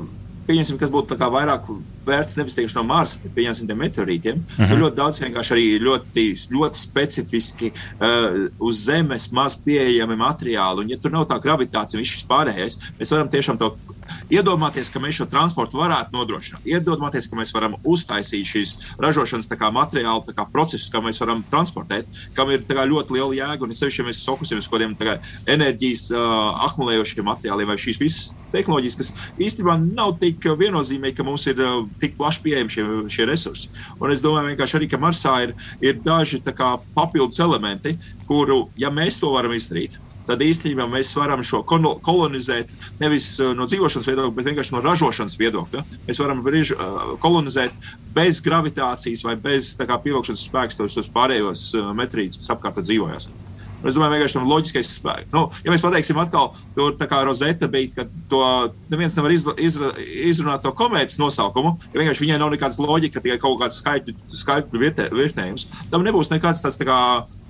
pieņemsim, kas būtu vairāk vērts nevis tieši no Marsa, bet pieņemsim tiem meteorītiem. Uh -huh. Tur ļoti daudz vienkārši arī ļoti, ļoti specifiski uh, uz Zemes maz pieejami materiāli. Un, ja tur nav tā gravitācija un viss šis pārējais, mēs varam tiešām to iedomāties, ka mēs šo transportu varētu nodrošināt. Iedomāties, ka mēs varam uztaisīt šīs ražošanas kā, materiālu kā procesus, kā mēs varam transportēt, kam ir kā, ļoti liela jēga. Un es sevišķi, ja mēs fokusējamies uz kaut kādiem enerģijas uh, akumulējošiem materiāliem vai šīs visas tehnoloģijas, kas īstenībā nav tik viennozīmīgi, ka mums ir uh, tik plaši pieejami šie, šie resursi. Un es domāju, arī, ka Marsā ir, ir daži kā, papildus elementi, kuru, ja mēs to varam izdarīt, tad īstenībā mēs varam šo kolonizēt nevis uh, no dzīvošanas viedokļa, bet vienkārši no ražošanas viedokļa. Mēs varam brīžu, uh, kolonizēt bez gravitācijas vai bez pievilkšanas spēka tos pārējos uh, metrītus, kas apkārt dzīvojas. Es domāju, vienkārši tam loģiskais spēks. Nu, ja mēs pateiksim, atkal, tur tā kā rozeta bija, ka to neviens nevar izla, izra, izrunāt to komēdijas nosaukumu, ja vienkārši viņai nav nekādas loģika, tikai kaut kāds skaitļu, skaitļu virknējums. Tam nebūs nekāds tāds tā kā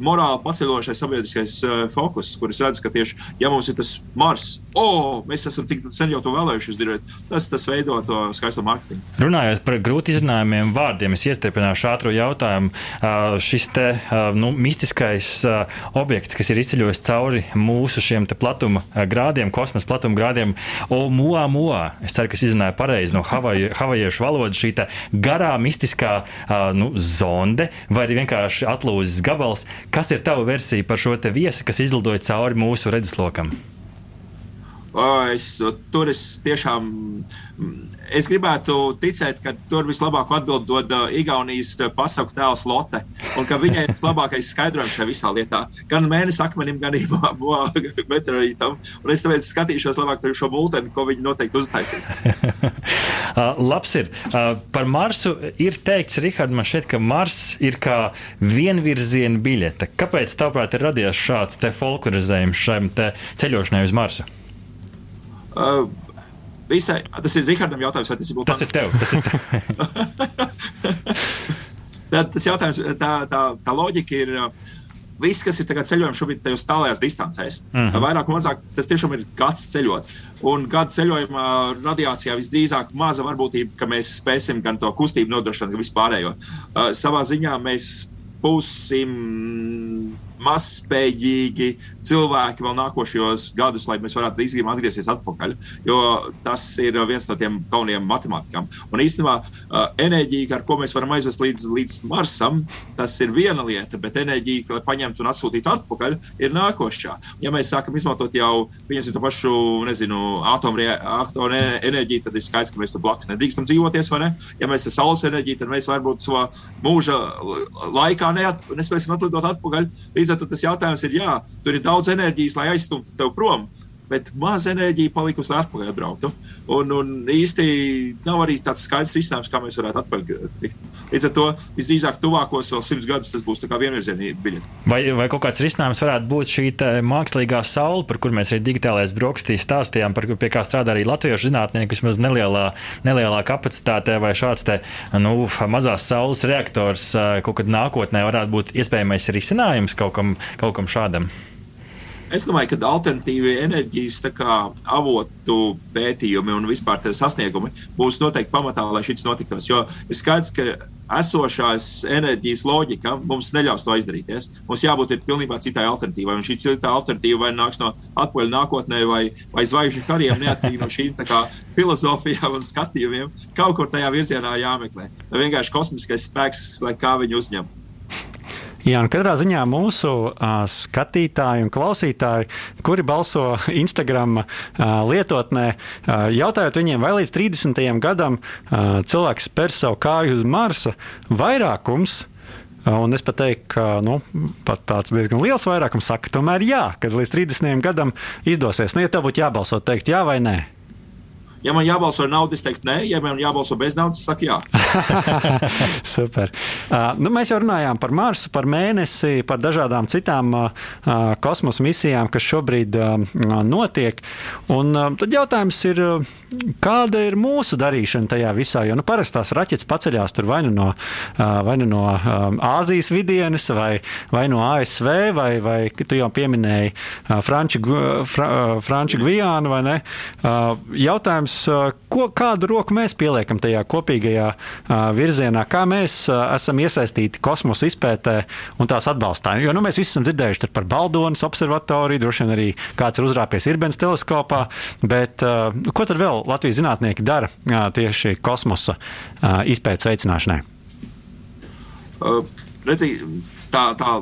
morāli paceļošais sabiedriskais uh, fokus, kur es redzu, ka tieši, ja mums ir tas Mars, oh, mēs esam tik sen jau to vēlējušies darīt, tas, tas veido to skaisto mārketingu. Runājot par grūti izrunājumiem vārdiem, es iestrādāšu ātru jautājumu. Uh, šis te uh, nu, mistiskais uh, objekts objekts, kas ir izceļojis cauri mūsu šiem platuma grādiem, kosmosa platuma grādiem. Oumuamua, es ceru, ka es izrunāju pareizi no Havaju, havajiešu valodas, šī garā, mistiskā nu, zonde vai arī vienkārši atlūzis gabals. Kas ir tava versija par šo viesi, kas izlidoja cauri mūsu redzeslokam? Es, tur es tiešām es gribētu ticēt, ka tur vislabāk atbild dod Igaunijas pasaules tēls Lotte, un ka viņai ir vislabākais skaidrojums šajā visā lietā. Gan mēnesis akmenim, gan meteorītam. Un es tāpēc skatīšos labāk šo multeni, ko viņi noteikti uztaisīs. labs ir. Par Marsu ir teikts, Rihard, man šķiet, ka Mars ir kā vienvirziena biļete. Kāpēc, tavuprāt, ir radies šāds folklorizējums šai ceļošanai uz Marsu? Uh, visai, tas ir Rihardam jautājums, vai tas ir būtu? Tas ir tev. Tas, ir tev. Tad, tas jautājums, tā, tā, tā loģika ir. Viss, kas ir ceļojums šobrīd tajos tālākajās distancēs, mm -hmm. vairāk vai mazāk tas tiešām ir gads ceļot. Un gada ceļojuma radiācijā visdrīzāk maza varbūtība, ka mēs spēsim gan to kustību nodrošināt, gan vispārējo. Uh, savā ziņā mēs būsim mazspējīgi cilvēki vēl nākošajos gados, lai mēs varētu izgājumi atgriezties atpakaļ. Jo tas ir viens no tiem galvenajiem matemātikām. Un īstenībā enerģija, ar ko mēs varam aizvest līdz, līdz Marsam, tas ir viena lieta, bet enerģija, lai paņemtu un atsūtītu atpakaļ, ir nākošā. Ja mēs sākam izmantot jau to pašu nezinu, atomenerģiju, tad ir skaidrs, ka mēs tur blakus nedrīkstam dzīvoties. Ne? Ja mēs ar saules enerģiju, tad mēs varbūt savā mūža laikā neat, nespēsim atlidot atpakaļ. Līdz ar to tas jautājums ir, jā, tur ir daudz enerģijas, lai aizstumtu tevi prom bet maz enerģija palikusi, lai atpakaļ brauktu. Un, un īsti nav arī tāds skaidrs risinājums, kā mēs varētu atpakaļ tikt. Līdz ar to visdrīzāk tuvākos vēl simts gadus tas būs vienvirzienīgi biļeti. Vai, vai kaut kāds risinājums varētu būt šī mākslīgā saule, par kur mēs arī digitālajās brokastīs stāstījām, par, pie kā strādā arī latviešu zinātnieki, vismaz nelielā, nelielā kapacitātē, vai šāds te, nu, mazās saules reaktors kaut kad nākotnē varētu būt iespējamais risinājums kaut kam, kaut kam šādam? Es domāju, ka alternatīvi enerģijas kā, avotu pētījumi un vispār sasniegumi būs noteikti pamatā, lai šis notiktos. Jo ir skaidrs, ka esošās enerģijas loģika mums neļaus to izdarīties. Mums jābūt pilnībā citai alternatīvai. Un šī cita alternatīva vai nāks no atpakaļ nākotnē, vai, vai zvaigžņu kariem, neatkarīgi no šīm filozofijām un skatījumiem. Kaut kur tajā virzienā jāmeklē. Vienkārši kosmiskais spēks, lai kā viņu uzņemtu. Jā, un katrā ziņā mūsu uh, skatītāji un klausītāji, kuri balso Instagram uh, lietotnē, uh, jautājot viņiem, vai līdz 30. gadam uh, cilvēks spērs savu kāju uz Marsa, vairākums Un es pat teiktu, ka nu, pat tāds diezgan liels vairākums saka, tomēr jā, ka līdz 30 gadam izdosies. Nu, ja tev būtu jābalso, teikt jā vai nē. Ja man jābalso ar naudu, es teiktu, nē, ja man jābalso bez naudas, es saku, jā. Super. Uh, nu, mēs jau runājām par Marsu, par mēnesi, par dažādām citām uh, kosmosa misijām, kas šobrīd uh, notiek. Un, uh, tad jautājums ir, uh, kāda ir mūsu darīšana tajā visā? Jo nu, parasti tās raķetes paceļās vai nu no, uh, vai nu no um, Āzijas vidienes, vai, vai no ASV, vai, vai tu jau pieminēji uh, Franču, Fra, Franču Gvijānu, vai ne? Uh, jautājums, ko, kādu roku mēs pieliekam tajā kopīgajā virzienā, kā mēs esam iesaistīti kosmosa izpētē un tās atbalstā. Jo nu, mēs visi esam dzirdējuši par Baldonas observatoriju, droši vien arī kāds ir uzrāpies Irbens teleskopā, bet ko tad vēl Latvijas zinātnieki dara tieši kosmosa izpētes veicināšanai? Uh, redzi, tā, tā,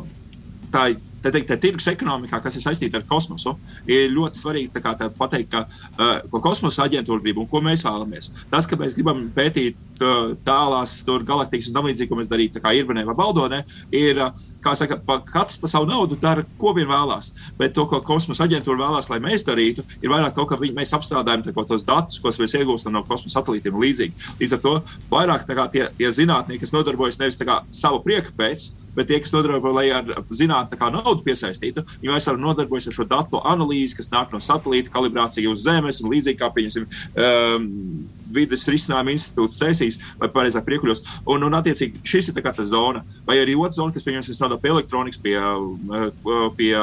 tā tā teikt, tā tirgus ekonomikā, kas ir saistīta ar kosmosu, ir ļoti svarīgi tā tā pateikt, ka, uh, ko kosmosa aģentūra grib un ko mēs vēlamies. Tas, ka mēs gribam pētīt uh, tālās galaktikas un tam līdzīgi, ko mēs darītu, kā Irbanē vai Baldonē, ir, kā saka, pa, katrs pa savu naudu dara, ko vien vēlās. Bet to, ko kosmosa aģentūra vēlās, lai mēs darītu, ir vairāk to, ka viņi, mēs apstrādājam kā, tos datus, ko mēs iegūstam no kosmosa satelītiem un līdzīgi. Līdz ar to vairāk kā, tie, tie zinātnieki, kas nodarbojas nevis kā, savu prieku pēc, bet tie, kas nodarbojas, ar zinātnē naudu piesaistītu, viņi vairs nodarbojas ar šo datu analīzi, kas nāk no satelīta kalibrācijas uz Zemes un līdzīgi kā pieņemsim. Um, vidas risinājuma institūts cēsīs vai pareizāk priekuļos. Un, un attiecīgi, šis ir tā zona. Vai arī otra zona, kas, pieņemsim, strādā pie elektronikas, pie, uh, pie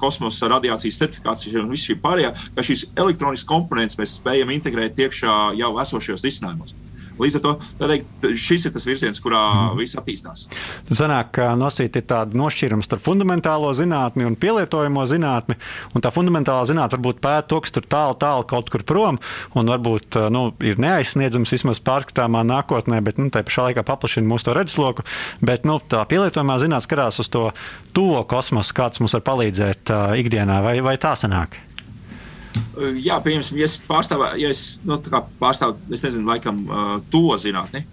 kosmosa radiācijas certifikācijas un viss šī pārējā, ka šīs elektroniskas komponentes mēs spējam integrēt iekšā jau esošajos risinājumos. Līdz ar to teikt, šis ir tas virziens, kurā mm. viss attīstās. Tas sanāk, ka nosīt ir tāda nošķīruma starp fundamentālo zinātni un pielietojamo zinātni. Un tā fundamentālā zinātne varbūt pēta to, kas tur tālu, tālu kaut kur prom, un varbūt nu, ir neaizsniedzams vismaz pārskatāmā nākotnē, bet nu, tā pašā laikā paplašina mūsu redzesloku. Bet nu, tā pielietojamā zinātne skatās uz to tuvo kosmosu, kāds mums var palīdzēt uh, ikdienā, vai, vai tā sanāk? Jā, pieņemsim, ja es pārstāvu, ja es, nu, pārstāvu, es nezinu, laikam, to zinātni,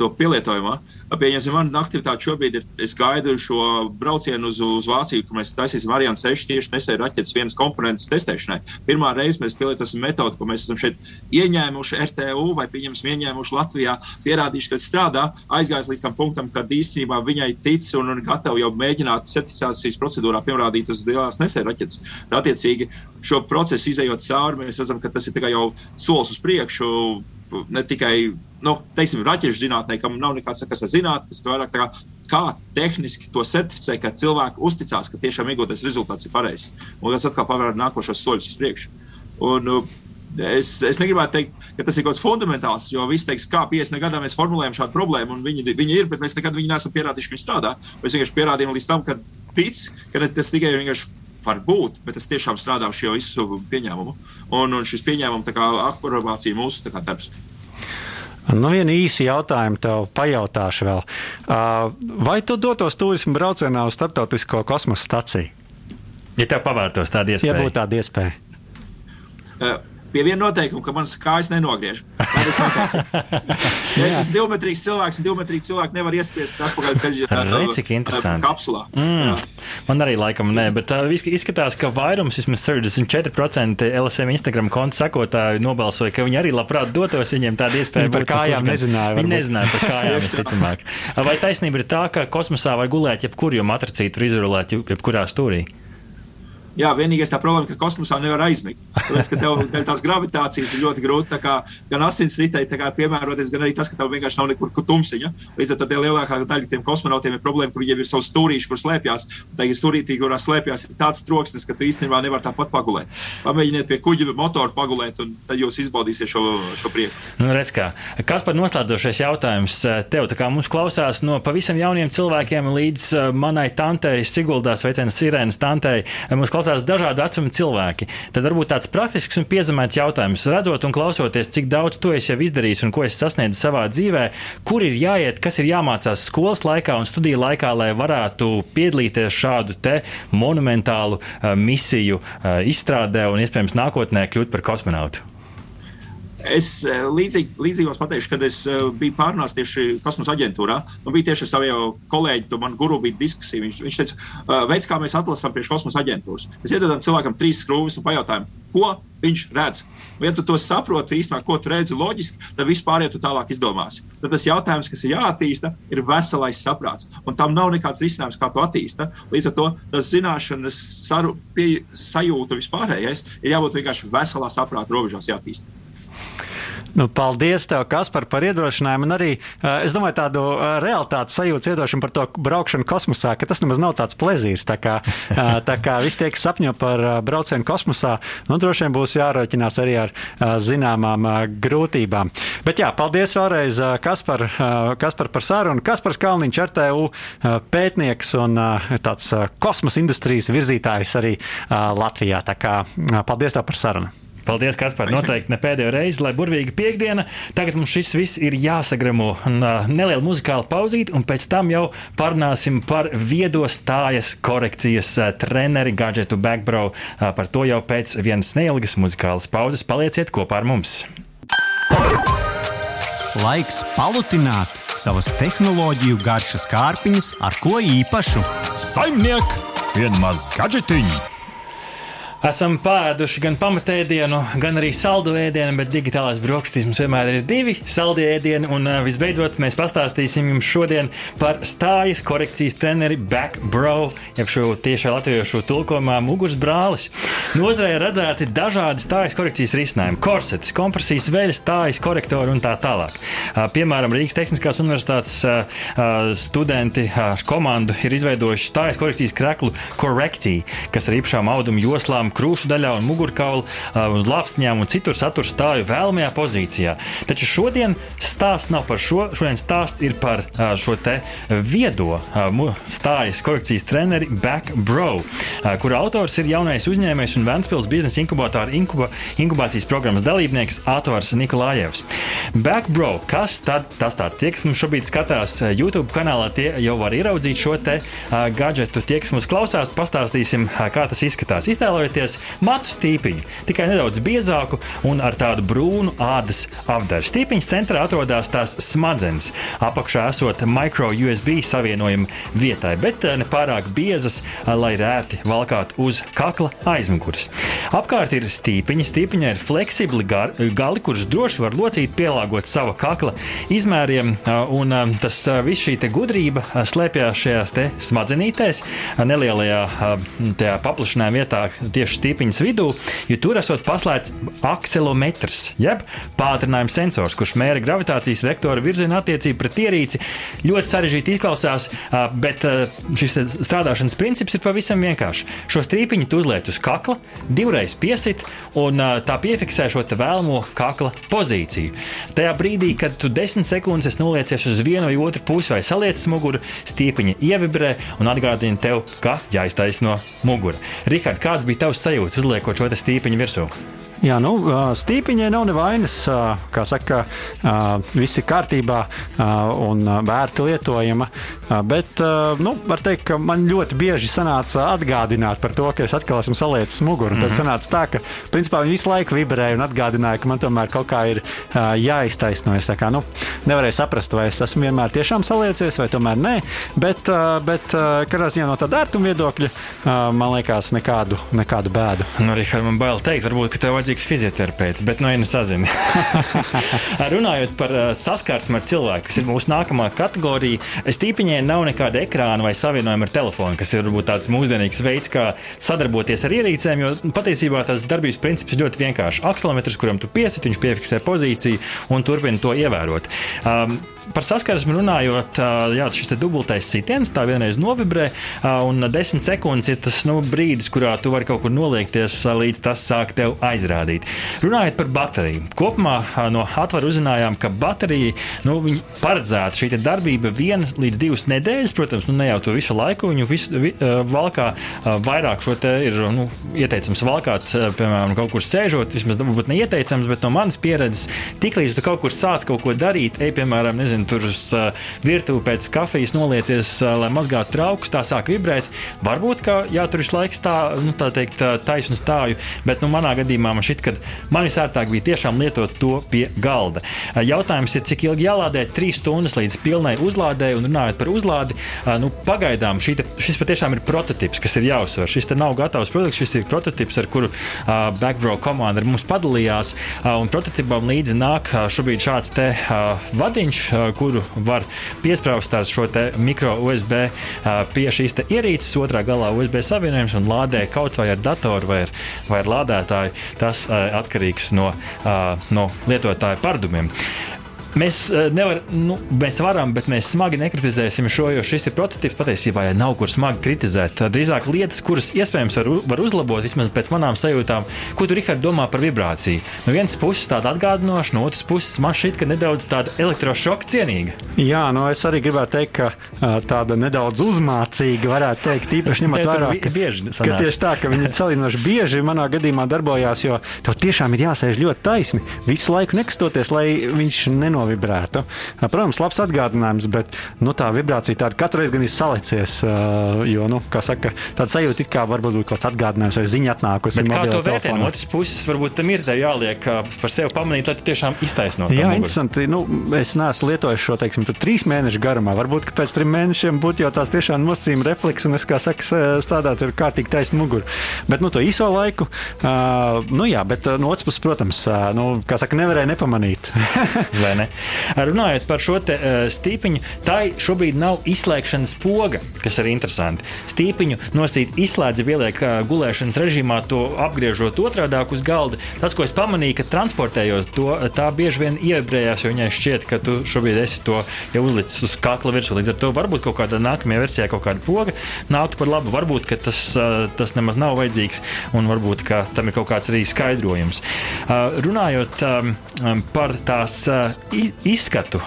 to pielietojumu. Pieņemsim, mana aktivitāte šobrīd ir, es gaidu šo braucienu uz, uz Vāciju, kur mēs taisīsim Ariane 6 tieši nesēju raķetes vienas komponentes testēšanai. Pirmā reize mēs pielietosim metodi, ko mēs esam šeit ieņēmuši RTU vai, pieņemsim, ieņēmuši Latvijā, pierādījuši, ka strādā, aizgājis līdz tam punktam, kad īstenībā viņai tic un ir gatavi jau mēģināt certifikācijas procedūrā pierādīt uz lielās nesēju raķetes. Attiecīgi, šo procesu izējot cauri, mēs redzam, ka tas ir tikai jau solis uz priekšu. Ne tikai nu, teiksim, raķešu zinātnē, kam nav nekāds sakars ar zinātnē, tas vairāk kā, kā tehniski to certificē, ka cilvēki uzticās, ka tiešām iegūtais rezultāts ir pareizs. Un tas atkal pavēr nākošos soļus uz priekšu. Un, Es, es negribētu teikt, ka tas ir kaut kas fundamentāls, jo visi teiks, kā 50 gadā mēs formulējam šādu problēmu, un viņi, viņi ir, bet mēs nekad viņu neesam pierādījuši, ka viņi strādā. Mēs vienkārši pierādījām līdz tam, ka tic, ka tas tikai vienkārši var būt, bet es tiešām strādāju šo visu pieņēmumu. Un, un šis pieņēmums, kā aprobācija, mūsu kā, darbs. Nu, vienu īsu jautājumu tev pajautāšu vēl. Vai tu dotos turismu braucienā uz starptautisko kosmosa staciju? Ja tev pavērtos tāda iespēja, ja būtu tāda iespēja. Uh, pie viena noteikuma, ka manas kājas nenogriež. ja es esmu divmetrīgs cilvēks, un divmetrīgi cilvēki nevar iespiest atpakaļ ceļā. Redz, cik interesanti. Kapsulā. Mm. Man arī laikam nē, bet uh, izskatās, ka vairums, vismaz 64% LSM Instagram konta sekotāju nobalsoja, ka viņi arī labprāt dotos viņiem tādu iespēju. Viņi par kājām nezināja. Viņi nezināja par kājām, visticamāk. Vai taisnība ir tā, ka kosmosā var gulēt jebkur, jo matricītu var izrulēt jebkurā stūrī? Jā, vienīgais tā problēma, ka kosmosā nevar aizmigt. Tāpēc, ka tev tās gravitācijas ir ļoti grūti kā, gan asinsritei piemēroties, gan arī tas, ka tev vienkārši nav nekur tumsiņa. Līdz ar to lielākā daļa tiem kosmonautiem ir problēma, ka viņiem ir savs stūrīši, kur slēpjas. Ir stūrītī, kurā slēpjas, ir tāds troksnis, ka tu īstenībā nevar tāpat pagulēt. Pamēģiniet pie kuģa motora pagulēt, un tad jūs izbaudīsiet šo, šo prieku. Nu, redz, kā. Kas par noslēdzošais jautājums tev? Tā kā mums klausās no pavisam jauniem cilvēkiem līdz manai tantei Siguldās, veicienas sirēnas tantei. Mums klausās dažādu vecumu cilvēki. Tad varbūt tāds praktisks un piezemēts jautājums, redzot un klausoties, cik daudz to es jau izdarīju un ko es sasniedzu savā dzīvē, kur ir jāiet, kas ir jāmācās skolas laikā un studiju laikā, lai varētu piedalīties šādu te monumentālu uh, misiju uh, izstrādē un iespējams nākotnē kļūt par kosmonautu. Es eh, līdzīgi, līdzīgos pateikšu, kad es eh, biju pārnācis tieši kosmosa aģentūrā. Man bija tieši saviem kolēģiem, tu man guru bija diskusija. Viņš, viņš teica, eh, veids, kā mēs atlasām priekš kosmosa aģentūras. Mēs iedodam cilvēkam trīs skrūves un pajautājam, ko viņš redz. Ja tu to saproti īstenībā, ko tu redzi loģiski, tad vispār, ja tu tālāk izdomāsi. Tad tas jautājums, kas ir jāattīsta, ir veselais saprāts. Un tam nav nekāds risinājums, kā to attīstīt. Līdz ar to tas zināšanas, saru, pie, sajūta vispārējais ir jābūt vienkārši veselā saprāta robežās jāattīstīt. Nu, paldies, tev, Kaspar, par iedrošinājumu. Un arī es domāju, tādu realitātes sajūtu iedošanu par to braukšanu kosmosā, ka tas nemaz nav tāds plezīrs. Tā kā, tā kā visi tie, kas sapņo par braucienu kosmosā, nu, droši vien būs jārēķinās arī ar zināmām grūtībām. Bet jā, paldies vēlreiz, Kaspar, Kaspar par sarunu. Kaspars Kalniņš, RTU pētnieks un tāds kosmosa industrijas virzītājs arī Latvijā. Tā kā paldies tev par sarunu! Paldies, Kaspar. Noteikti ne pēdējo reizi, lai burvīga piekdiena. Tagad mums šis viss ir jāsagramo. Neliela muzikāla pauzīte, un pēc tam jau parunāsim par viedo stājas korekcijas treneri gadgetu Backbro. Uh, par to jau pēc vienas neilgas muzikālas pauzes. Palieciet kopā ar mums! Laiks palutināt savas tehnoloģiju garšas kārpiņas ar ko īpašu. Saimniek, vienmaz gadžetiņu! Esam pēduši gan pamatēdienu, gan arī saldu ēdienu, bet digitālās brokastīs mums vienmēr ir divi saldi ēdieni. Un visbeidzot, mēs pastāstīsim jums šodien par stājas korekcijas treneri Backbro, jeb šo tiešā latviešu tulkojumā muguras brālis. Nozarē redzēti dažādi stājas korekcijas risinājumi - korsetes, kompresijas veļas, stājas korektori un tā tālāk. Piemēram, Rīgas Tehniskās Universitātes studenti ar komandu ir izveidojuši stājas korekcijas kreklu korekciju, kas ar īpašām audumu joslām ķeparam, krūšu daļā un mugurkaula un lāpstiņām un citur satur stāju vēlamajā pozīcijā. Taču šodien stāsts nav par šo. Šodien stāsts ir par šo te viedo stājas korekcijas treneri Backbro, kura autors ir jaunais uzņēmējs un Ventspils biznesa inkubatora inkuba, inkubācijas programmas dalībnieks Atvars Nikolājevs. Backbro, kas tad tas tāds? Tie, kas mums šobrīd skatās YouTube kanālā, tie jau var ieraudzīt šo te gadgetu. Tie, kas mums klausās, pastāstīsim, kā tas izskatās. Iztēlojieties, izvēlēties matu stīpiņu, tikai nedaudz biezāku un ar tādu brūnu ādas apdaru. Stīpiņas centrā atrodas tās smadzenes, apakšā esot micro USB savienojuma vietai, bet eh, ne pārāk biezas, eh, lai rērti valkāt uz kakla aizmugures. Apkārt ir stīpiņa, stīpiņa ir fleksibli gali, kurus droši var locīt, pielāgot sava kakla izmēriem, eh, un tas viss šī gudrība slēpjas šajās smadzenītēs, nelielajā paplašinājuma vietā, tieši tieši stīpiņas vidū, jo tur esot paslēpts akselometrs, jeb pātrinājuma sensors, kurš mēra gravitācijas vektora virziena attiecību pret ierīci. Ļoti sarežģīti izklausās, bet šis strādāšanas princips ir pavisam vienkāršs. Šo strīpiņu tu uzliec uz kakla, divreiz piesit un tā piefiksē šo vēlamo kakla pozīciju. Tajā brīdī, kad tu desmit sekundes noliecies uz vienu vai otru pusi vai saliecis muguru, stīpiņa ievibrē un atgādina tev, ka jāiztaisno mugura. Rihard, kāds bija tavs sajūta uzliekot šo stīpiņu virsū? Jā, nu, stīpiņai nav nevainas. Kā saka, viss ir kārtībā un vērti lietojama. Bet, nu, var teikt, ka man ļoti bieži sanāca atgādināt par to, ka es atkal esmu saliecis muguru. Mm -hmm. Tad sanāca tā, ka principā viņi visu laiku vibrēja un atgādināja, ka man tomēr kaut kā ir jāiztaisnojas. Kā, nu, nevarēja saprast, vai es esmu vienmēr tiešām saliecies vai tomēr nē. Bet, bet katrā ziņā no tāda ērtuma viedokļa, man liekas, nekādu, nekādu bēdu. Nu, Rihard, man bail teikt, varbūt, ka tev vajadzēja vajadzīgs fizioterapeits, bet nu, ja nesazini. Runājot par uh, saskarsmi ar cilvēku, kas ir mūsu nākamā kategorija, stīpiņai nav nekāda ekrāna vai savienojuma ar telefonu, kas ir varbūt tāds mūsdienīgs veids, kā sadarboties ar ierīcēm, jo patiesībā tas darbības princips ļoti vienkāršs. Akselemetrs, kuram tu piesit, viņš piefiksē pozīciju un turpina to ievērot. Um, Par saskarsmi runājot, jā, šis dubultais sitiens tā vienreiz novibrē, un desmit sekundes ir tas nu, brīdis, kurā tu vari kaut kur noliekties, līdz tas sāk tev aizrādīt. Runājot par bateriju, kopumā no atvaru uzzinājām, ka baterija nu, paredzēta šī darbība viena līdz divas nedēļas. Protams, nu, ne jau to visu laiku, viņu visu, vi, valkā vairāk šo te ir nu, ieteicams valkāt, piemēram, kaut kur sēžot. Vismaz varbūt neieteicams, bet no manas pieredzes, tiklīdz tu kaut kur sāc kaut ko darīt, ej, piemēram, nezinu, nezinu, tur uz virtuvi pēc kafijas noliecies, lai mazgātu traukus, tā sāk vibrēt. Varbūt, ka jā, tur visu laiku tā, nu, tā teikt, taisnu stāju, bet nu, manā gadījumā man šķiet, ka man visērtāk bija tiešām lietot to pie galda. Jautājums ir, cik ilgi jālādē? Trīs stundas līdz pilnai uzlādē, un runājot par uzlādi, nu, pagaidām te, šis patiešām ir prototyps, kas ir jāuzsver. Šis nav gatavs produkts, šis ir prototyps, ar kuru uh, Backbro komanda ar mums padalījās. Uh, un prototipam līdzi nāk uh, šobrīd šāds te uh, vadiņš, uh, kuru var piesprāst ar šo mikro USB pie šīs ierīces, otrā galā USB savienojums un lādē kaut vai ar datoru vai ar, vai ar lādētāju. Tas atkarīgs no, no lietotāja paradumiem. Mēs, eh, nevar, nu, mēs varam, bet mēs smagi nekritizēsim šo, jo šis ir prototyps. Patiesībā ja nav kur smagi kritizēt. Drīzāk lietas, kuras iespējams var, var uzlabot, vismaz pēc manām sajūtām. Ko tu, Rihard, domā par vibrāciju? No vienas puses tāda atgādinoša, no otras puses man šķiet, ka nedaudz tāda elektrošoka cienīga. Jā, no es arī gribētu teikt, ka tāda nedaudz uzmācīga, varētu teikt, īpaši ņemot vērā, ka, bieži ka tieši tā, ka viņi salīdzinoši bieži manā gadījumā darbojās, jo tev tiešām ir jāsēž ļoti taisni, visu laiku nekastoties, lai viņš nenonāktu novibrētu. Protams, labs atgādinājums, bet nu, tā vibrācija tāda katru reizi gan ir salicies. Jo, nu, kā saka, tāda sajūta, it kā varbūt kaut kāds atgādinājums vai ziņa atnākusi. Kā to vērtē no otras puses, varbūt tam ir jāliek par sevi pamanīt, lai tu tiešām iztaisnotu. Jā, interesanti. Nu, es neesmu lietojis šo, teiksim, trīs mēnešu garumā. Varbūt pēc trim mēnešiem būtu jau tās tiešām nosacījuma refleks, un es, kā saka, strādāt ar kārtīgi taisnu muguru. Bet, nu, to īso laiku, uh, nu jā, bet no otras puses, protams, uh, nu, kā saka, nevarēja nepamanīt. Vai ne? Runājot par šo te, uh, stīpiņu, tā šobrīd nav izslēgšanas poga, kas ir interesanti. Stīpiņu nosīt izslēdz, ieliek uh, gulēšanas režīmā, to apgriežot otrādi uz galda. Tas, ko es pamanīju, ka transportējot to, tā bieži vien ievibrējās, jo viņai šķiet, ka tu šobrīd esi to jau uzlicis uz kakla virsmu. Līdz ar to varbūt kaut kādā nākamajā versijā kaut kāda poga nāktu par labu. Varbūt tas, uh, tas nemaz nav vajadzīgs, un varbūt tam ir kaut kāds arī skaidrojums. Uh, runājot um, par tās uh, izskatu,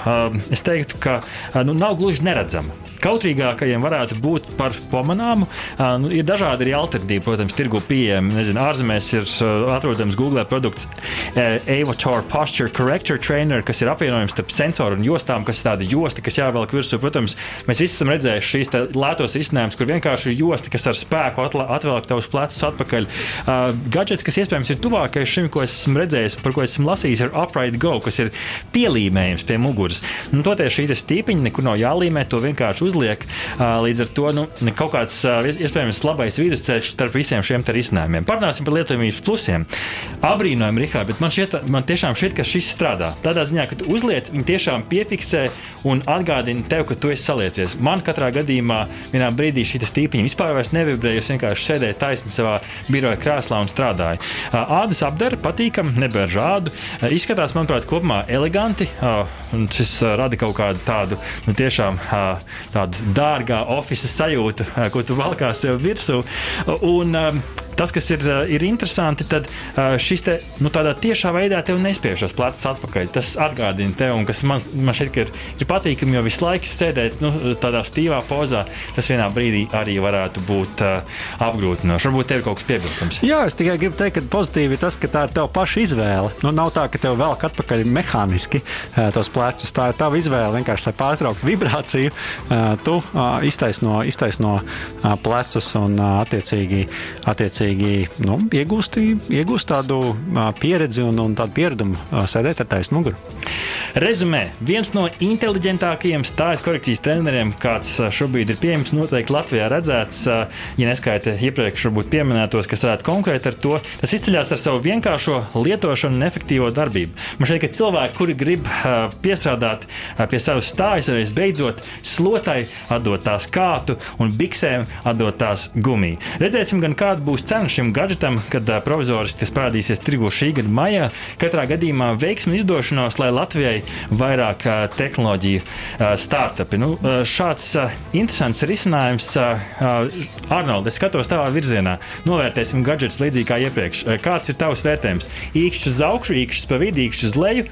es teiktu, ka nu, nav gluži neredzama kautrīgākajiem varētu būt par pamanāmu. Nu, ir dažādi arī alternatīvi, protams, tirgu pieejami. Nezinu, ārzemēs ir atrodams Google produkts Avatar Posture Corrector Trainer, kas ir apvienojums starp sensoru un jostām, kas ir tāda josta, kas jāvelk virsū. Protams, mēs visi esam redzējuši šīs lētos risinājumus, kur vienkārši ir josta, kas ar spēku atvelk tavus plecus atpakaļ. Gadgets, kas iespējams ir tuvākais šim, ko esmu redzējis, par ko esmu lasījis, ir Upright Go, kas ir pielīmējums pie muguras. Nu, toties šī stīpiņa nekur nav jālīmē, to vienkārši uzliek. Līdz ar to nu, kaut kāds iespējams labais vidusceļš starp visiem šiem risinājumiem. Parunāsim par lietojamības plusiem. Abrīnojami, Rihard, bet man, šiet, man tiešām šķiet, ka šis strādā. Tādā ziņā, ka tu uzliec, viņi tiešām piefiksē un atgādina tev, ka tu esi saliecies. Man katrā gadījumā vienā brīdī šī stīpiņa vispār nevibrēja. Es vienkārši sēdēju taisni savā biroja krēslā un strādāju. Ādas apdara patīkami, nebēr ādu. Izskatās, manuprāt, kopumā eleganti. Šis rada kaut kādu tādu nu, tiešām tādu tādu dārgā oficiāla sajūtu, ko tu valkā sev virsū. Un, tas, kas ir, ir interesanti, tad šis te, nu, tādā tiešā veidā tev nespiež šos plecus atpakaļ. Tas atgādina tev, un kas man, man šeit ir, ir patīkami, jo visu laiku sēdēt nu, tādā stīvā pozā, tas vienā brīdī arī varētu būt uh, apgrūtinoši. Varbūt tev ir kaut kas piebilstams. Jā, es tikai gribu teikt, ka pozitīvi tas, ka tā ir tava paša izvēle. Nu, nav tā, ka tev velk atpakaļ mehāniski tos plecus. Tā ir tava izvēle vienkārši lai pārtrauktu vibrāciju. Tu iztaisno, iztaisno plecus un uh, attiecīgi, attiecīgi nu, iegūsti, iegūsti tādu pieredzi un, un tādu pieredumu sēdēt ar taisnu muguru. Rezumē, viens no inteliģentākajiem stājas korekcijas treneriem, kāds šobrīd ir pieejams, noteikti Latvijā redzēts, ja neskaita iepriekš varbūt pieminētos, kas varētu konkurēt ar to, tas izceļas ar savu vienkāršo lietošanu un efektīvo darbību. Man šķiet, ka cilvēki, kuri grib piestrādāt pie savas stājas, arī beidzot slotai atdot tās kātu un biksēm atdot tās gumiju. Redzēsim, gan kāda būs cena šim gadgetam, kad provizoriski tas parādīsies tirgu šī gada maijā. Katrā gadījumā veiksmi izdošanos, lai Latvijai vairāk tehnoloģiju startupi. Nu, šāds interesants risinājums, Arnold, es skatos tavā virzienā. Novērtēsim gadgetus līdzīgi kā iepriekš. Kāds ir tavs vērtējums? Īkšķis uz augšu, īkšķis pa vidu, īkšķis uz leju.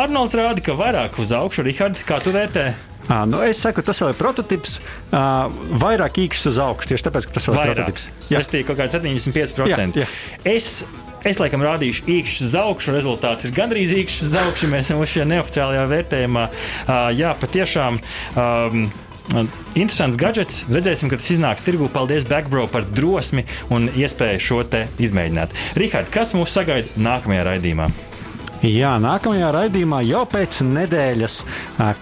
Arnolds rāda, ka vairāk uz augšu. Rihard, kā tu vērtē? À, nu es saku, tas vēl ir prototyps. Uh, vairāk īkšķis uz augšu, tieši tāpēc, ka tas vēl ir prototyps. Jā, tas ir kaut kāds 75%. Jā, jā. Es Es laikam rādīšu īkšķus uz augšu. Rezultāts ir gandrīz īkšķis uz augšu. Mēs esam šajā neoficiālajā vērtējumā. Jā, patiešām. Um, Interesants gadgets. Redzēsim, ka tas iznāks tirgū. Paldies, Backbro, par drosmi un iespēju šo te izmēģināt. Rihard, kas mūs sagaida nākamajā raidījumā? Jā, nākamajā raidījumā jau pēc nedēļas,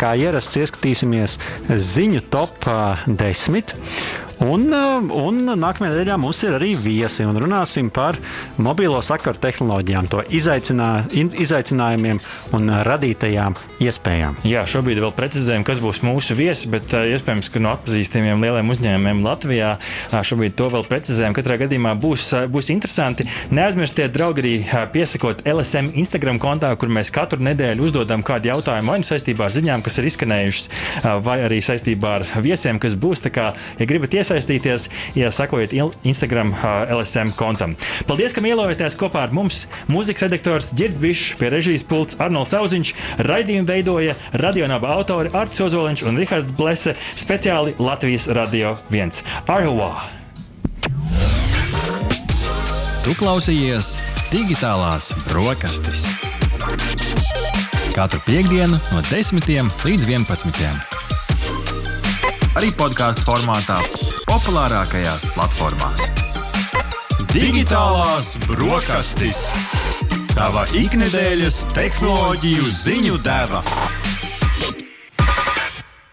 kā ierasts, ieskatīsimies ziņu top 10. Un, uh, un nākamajā nedēļā mums ir arī viesi un runāsim par mobilo sakaru tehnoloģijām, to izaicinā, izaicinājumiem un radītajām iespējām. Jā, šobrīd vēl precizējam, kas būs mūsu viesi, bet uh, iespējams, ka no atpazīstamiem lieliem uzņēmumiem Latvijā uh, šobrīd to vēl precizējam. Katrā gadījumā būs, būs interesanti. Neaizmirstiet, draugi, arī piesakot LSM Instagram kontā, kur mēs katru nedēļu uzdodam kādu jautājumu vai nu saistībā ar ziņām, kas ir izskanējušas, vai arī saistībā ar viesiem, kas būs. Tā kā, ja gribat iesaistīties, iesaistīties, ja sekojiet Instagram LSM kontam. Paldies, ka ielojāties kopā ar mums. Mūzikas redaktors Girds Bišs, pie režijas pults Arnolds Auziņš, raidījumu veidoja radionāba autori Arts Ozoliņš un Rihards Blese speciāli Latvijas Radio 1. Arhuvā! Tu klausījies digitālās brokastis. Katru piekdienu no 10 līdz 11 arī podkāstu formātā, populārākajās platformās. Digitālās brokastis. Tava ikdienas tehnoloģiju ziņu deva.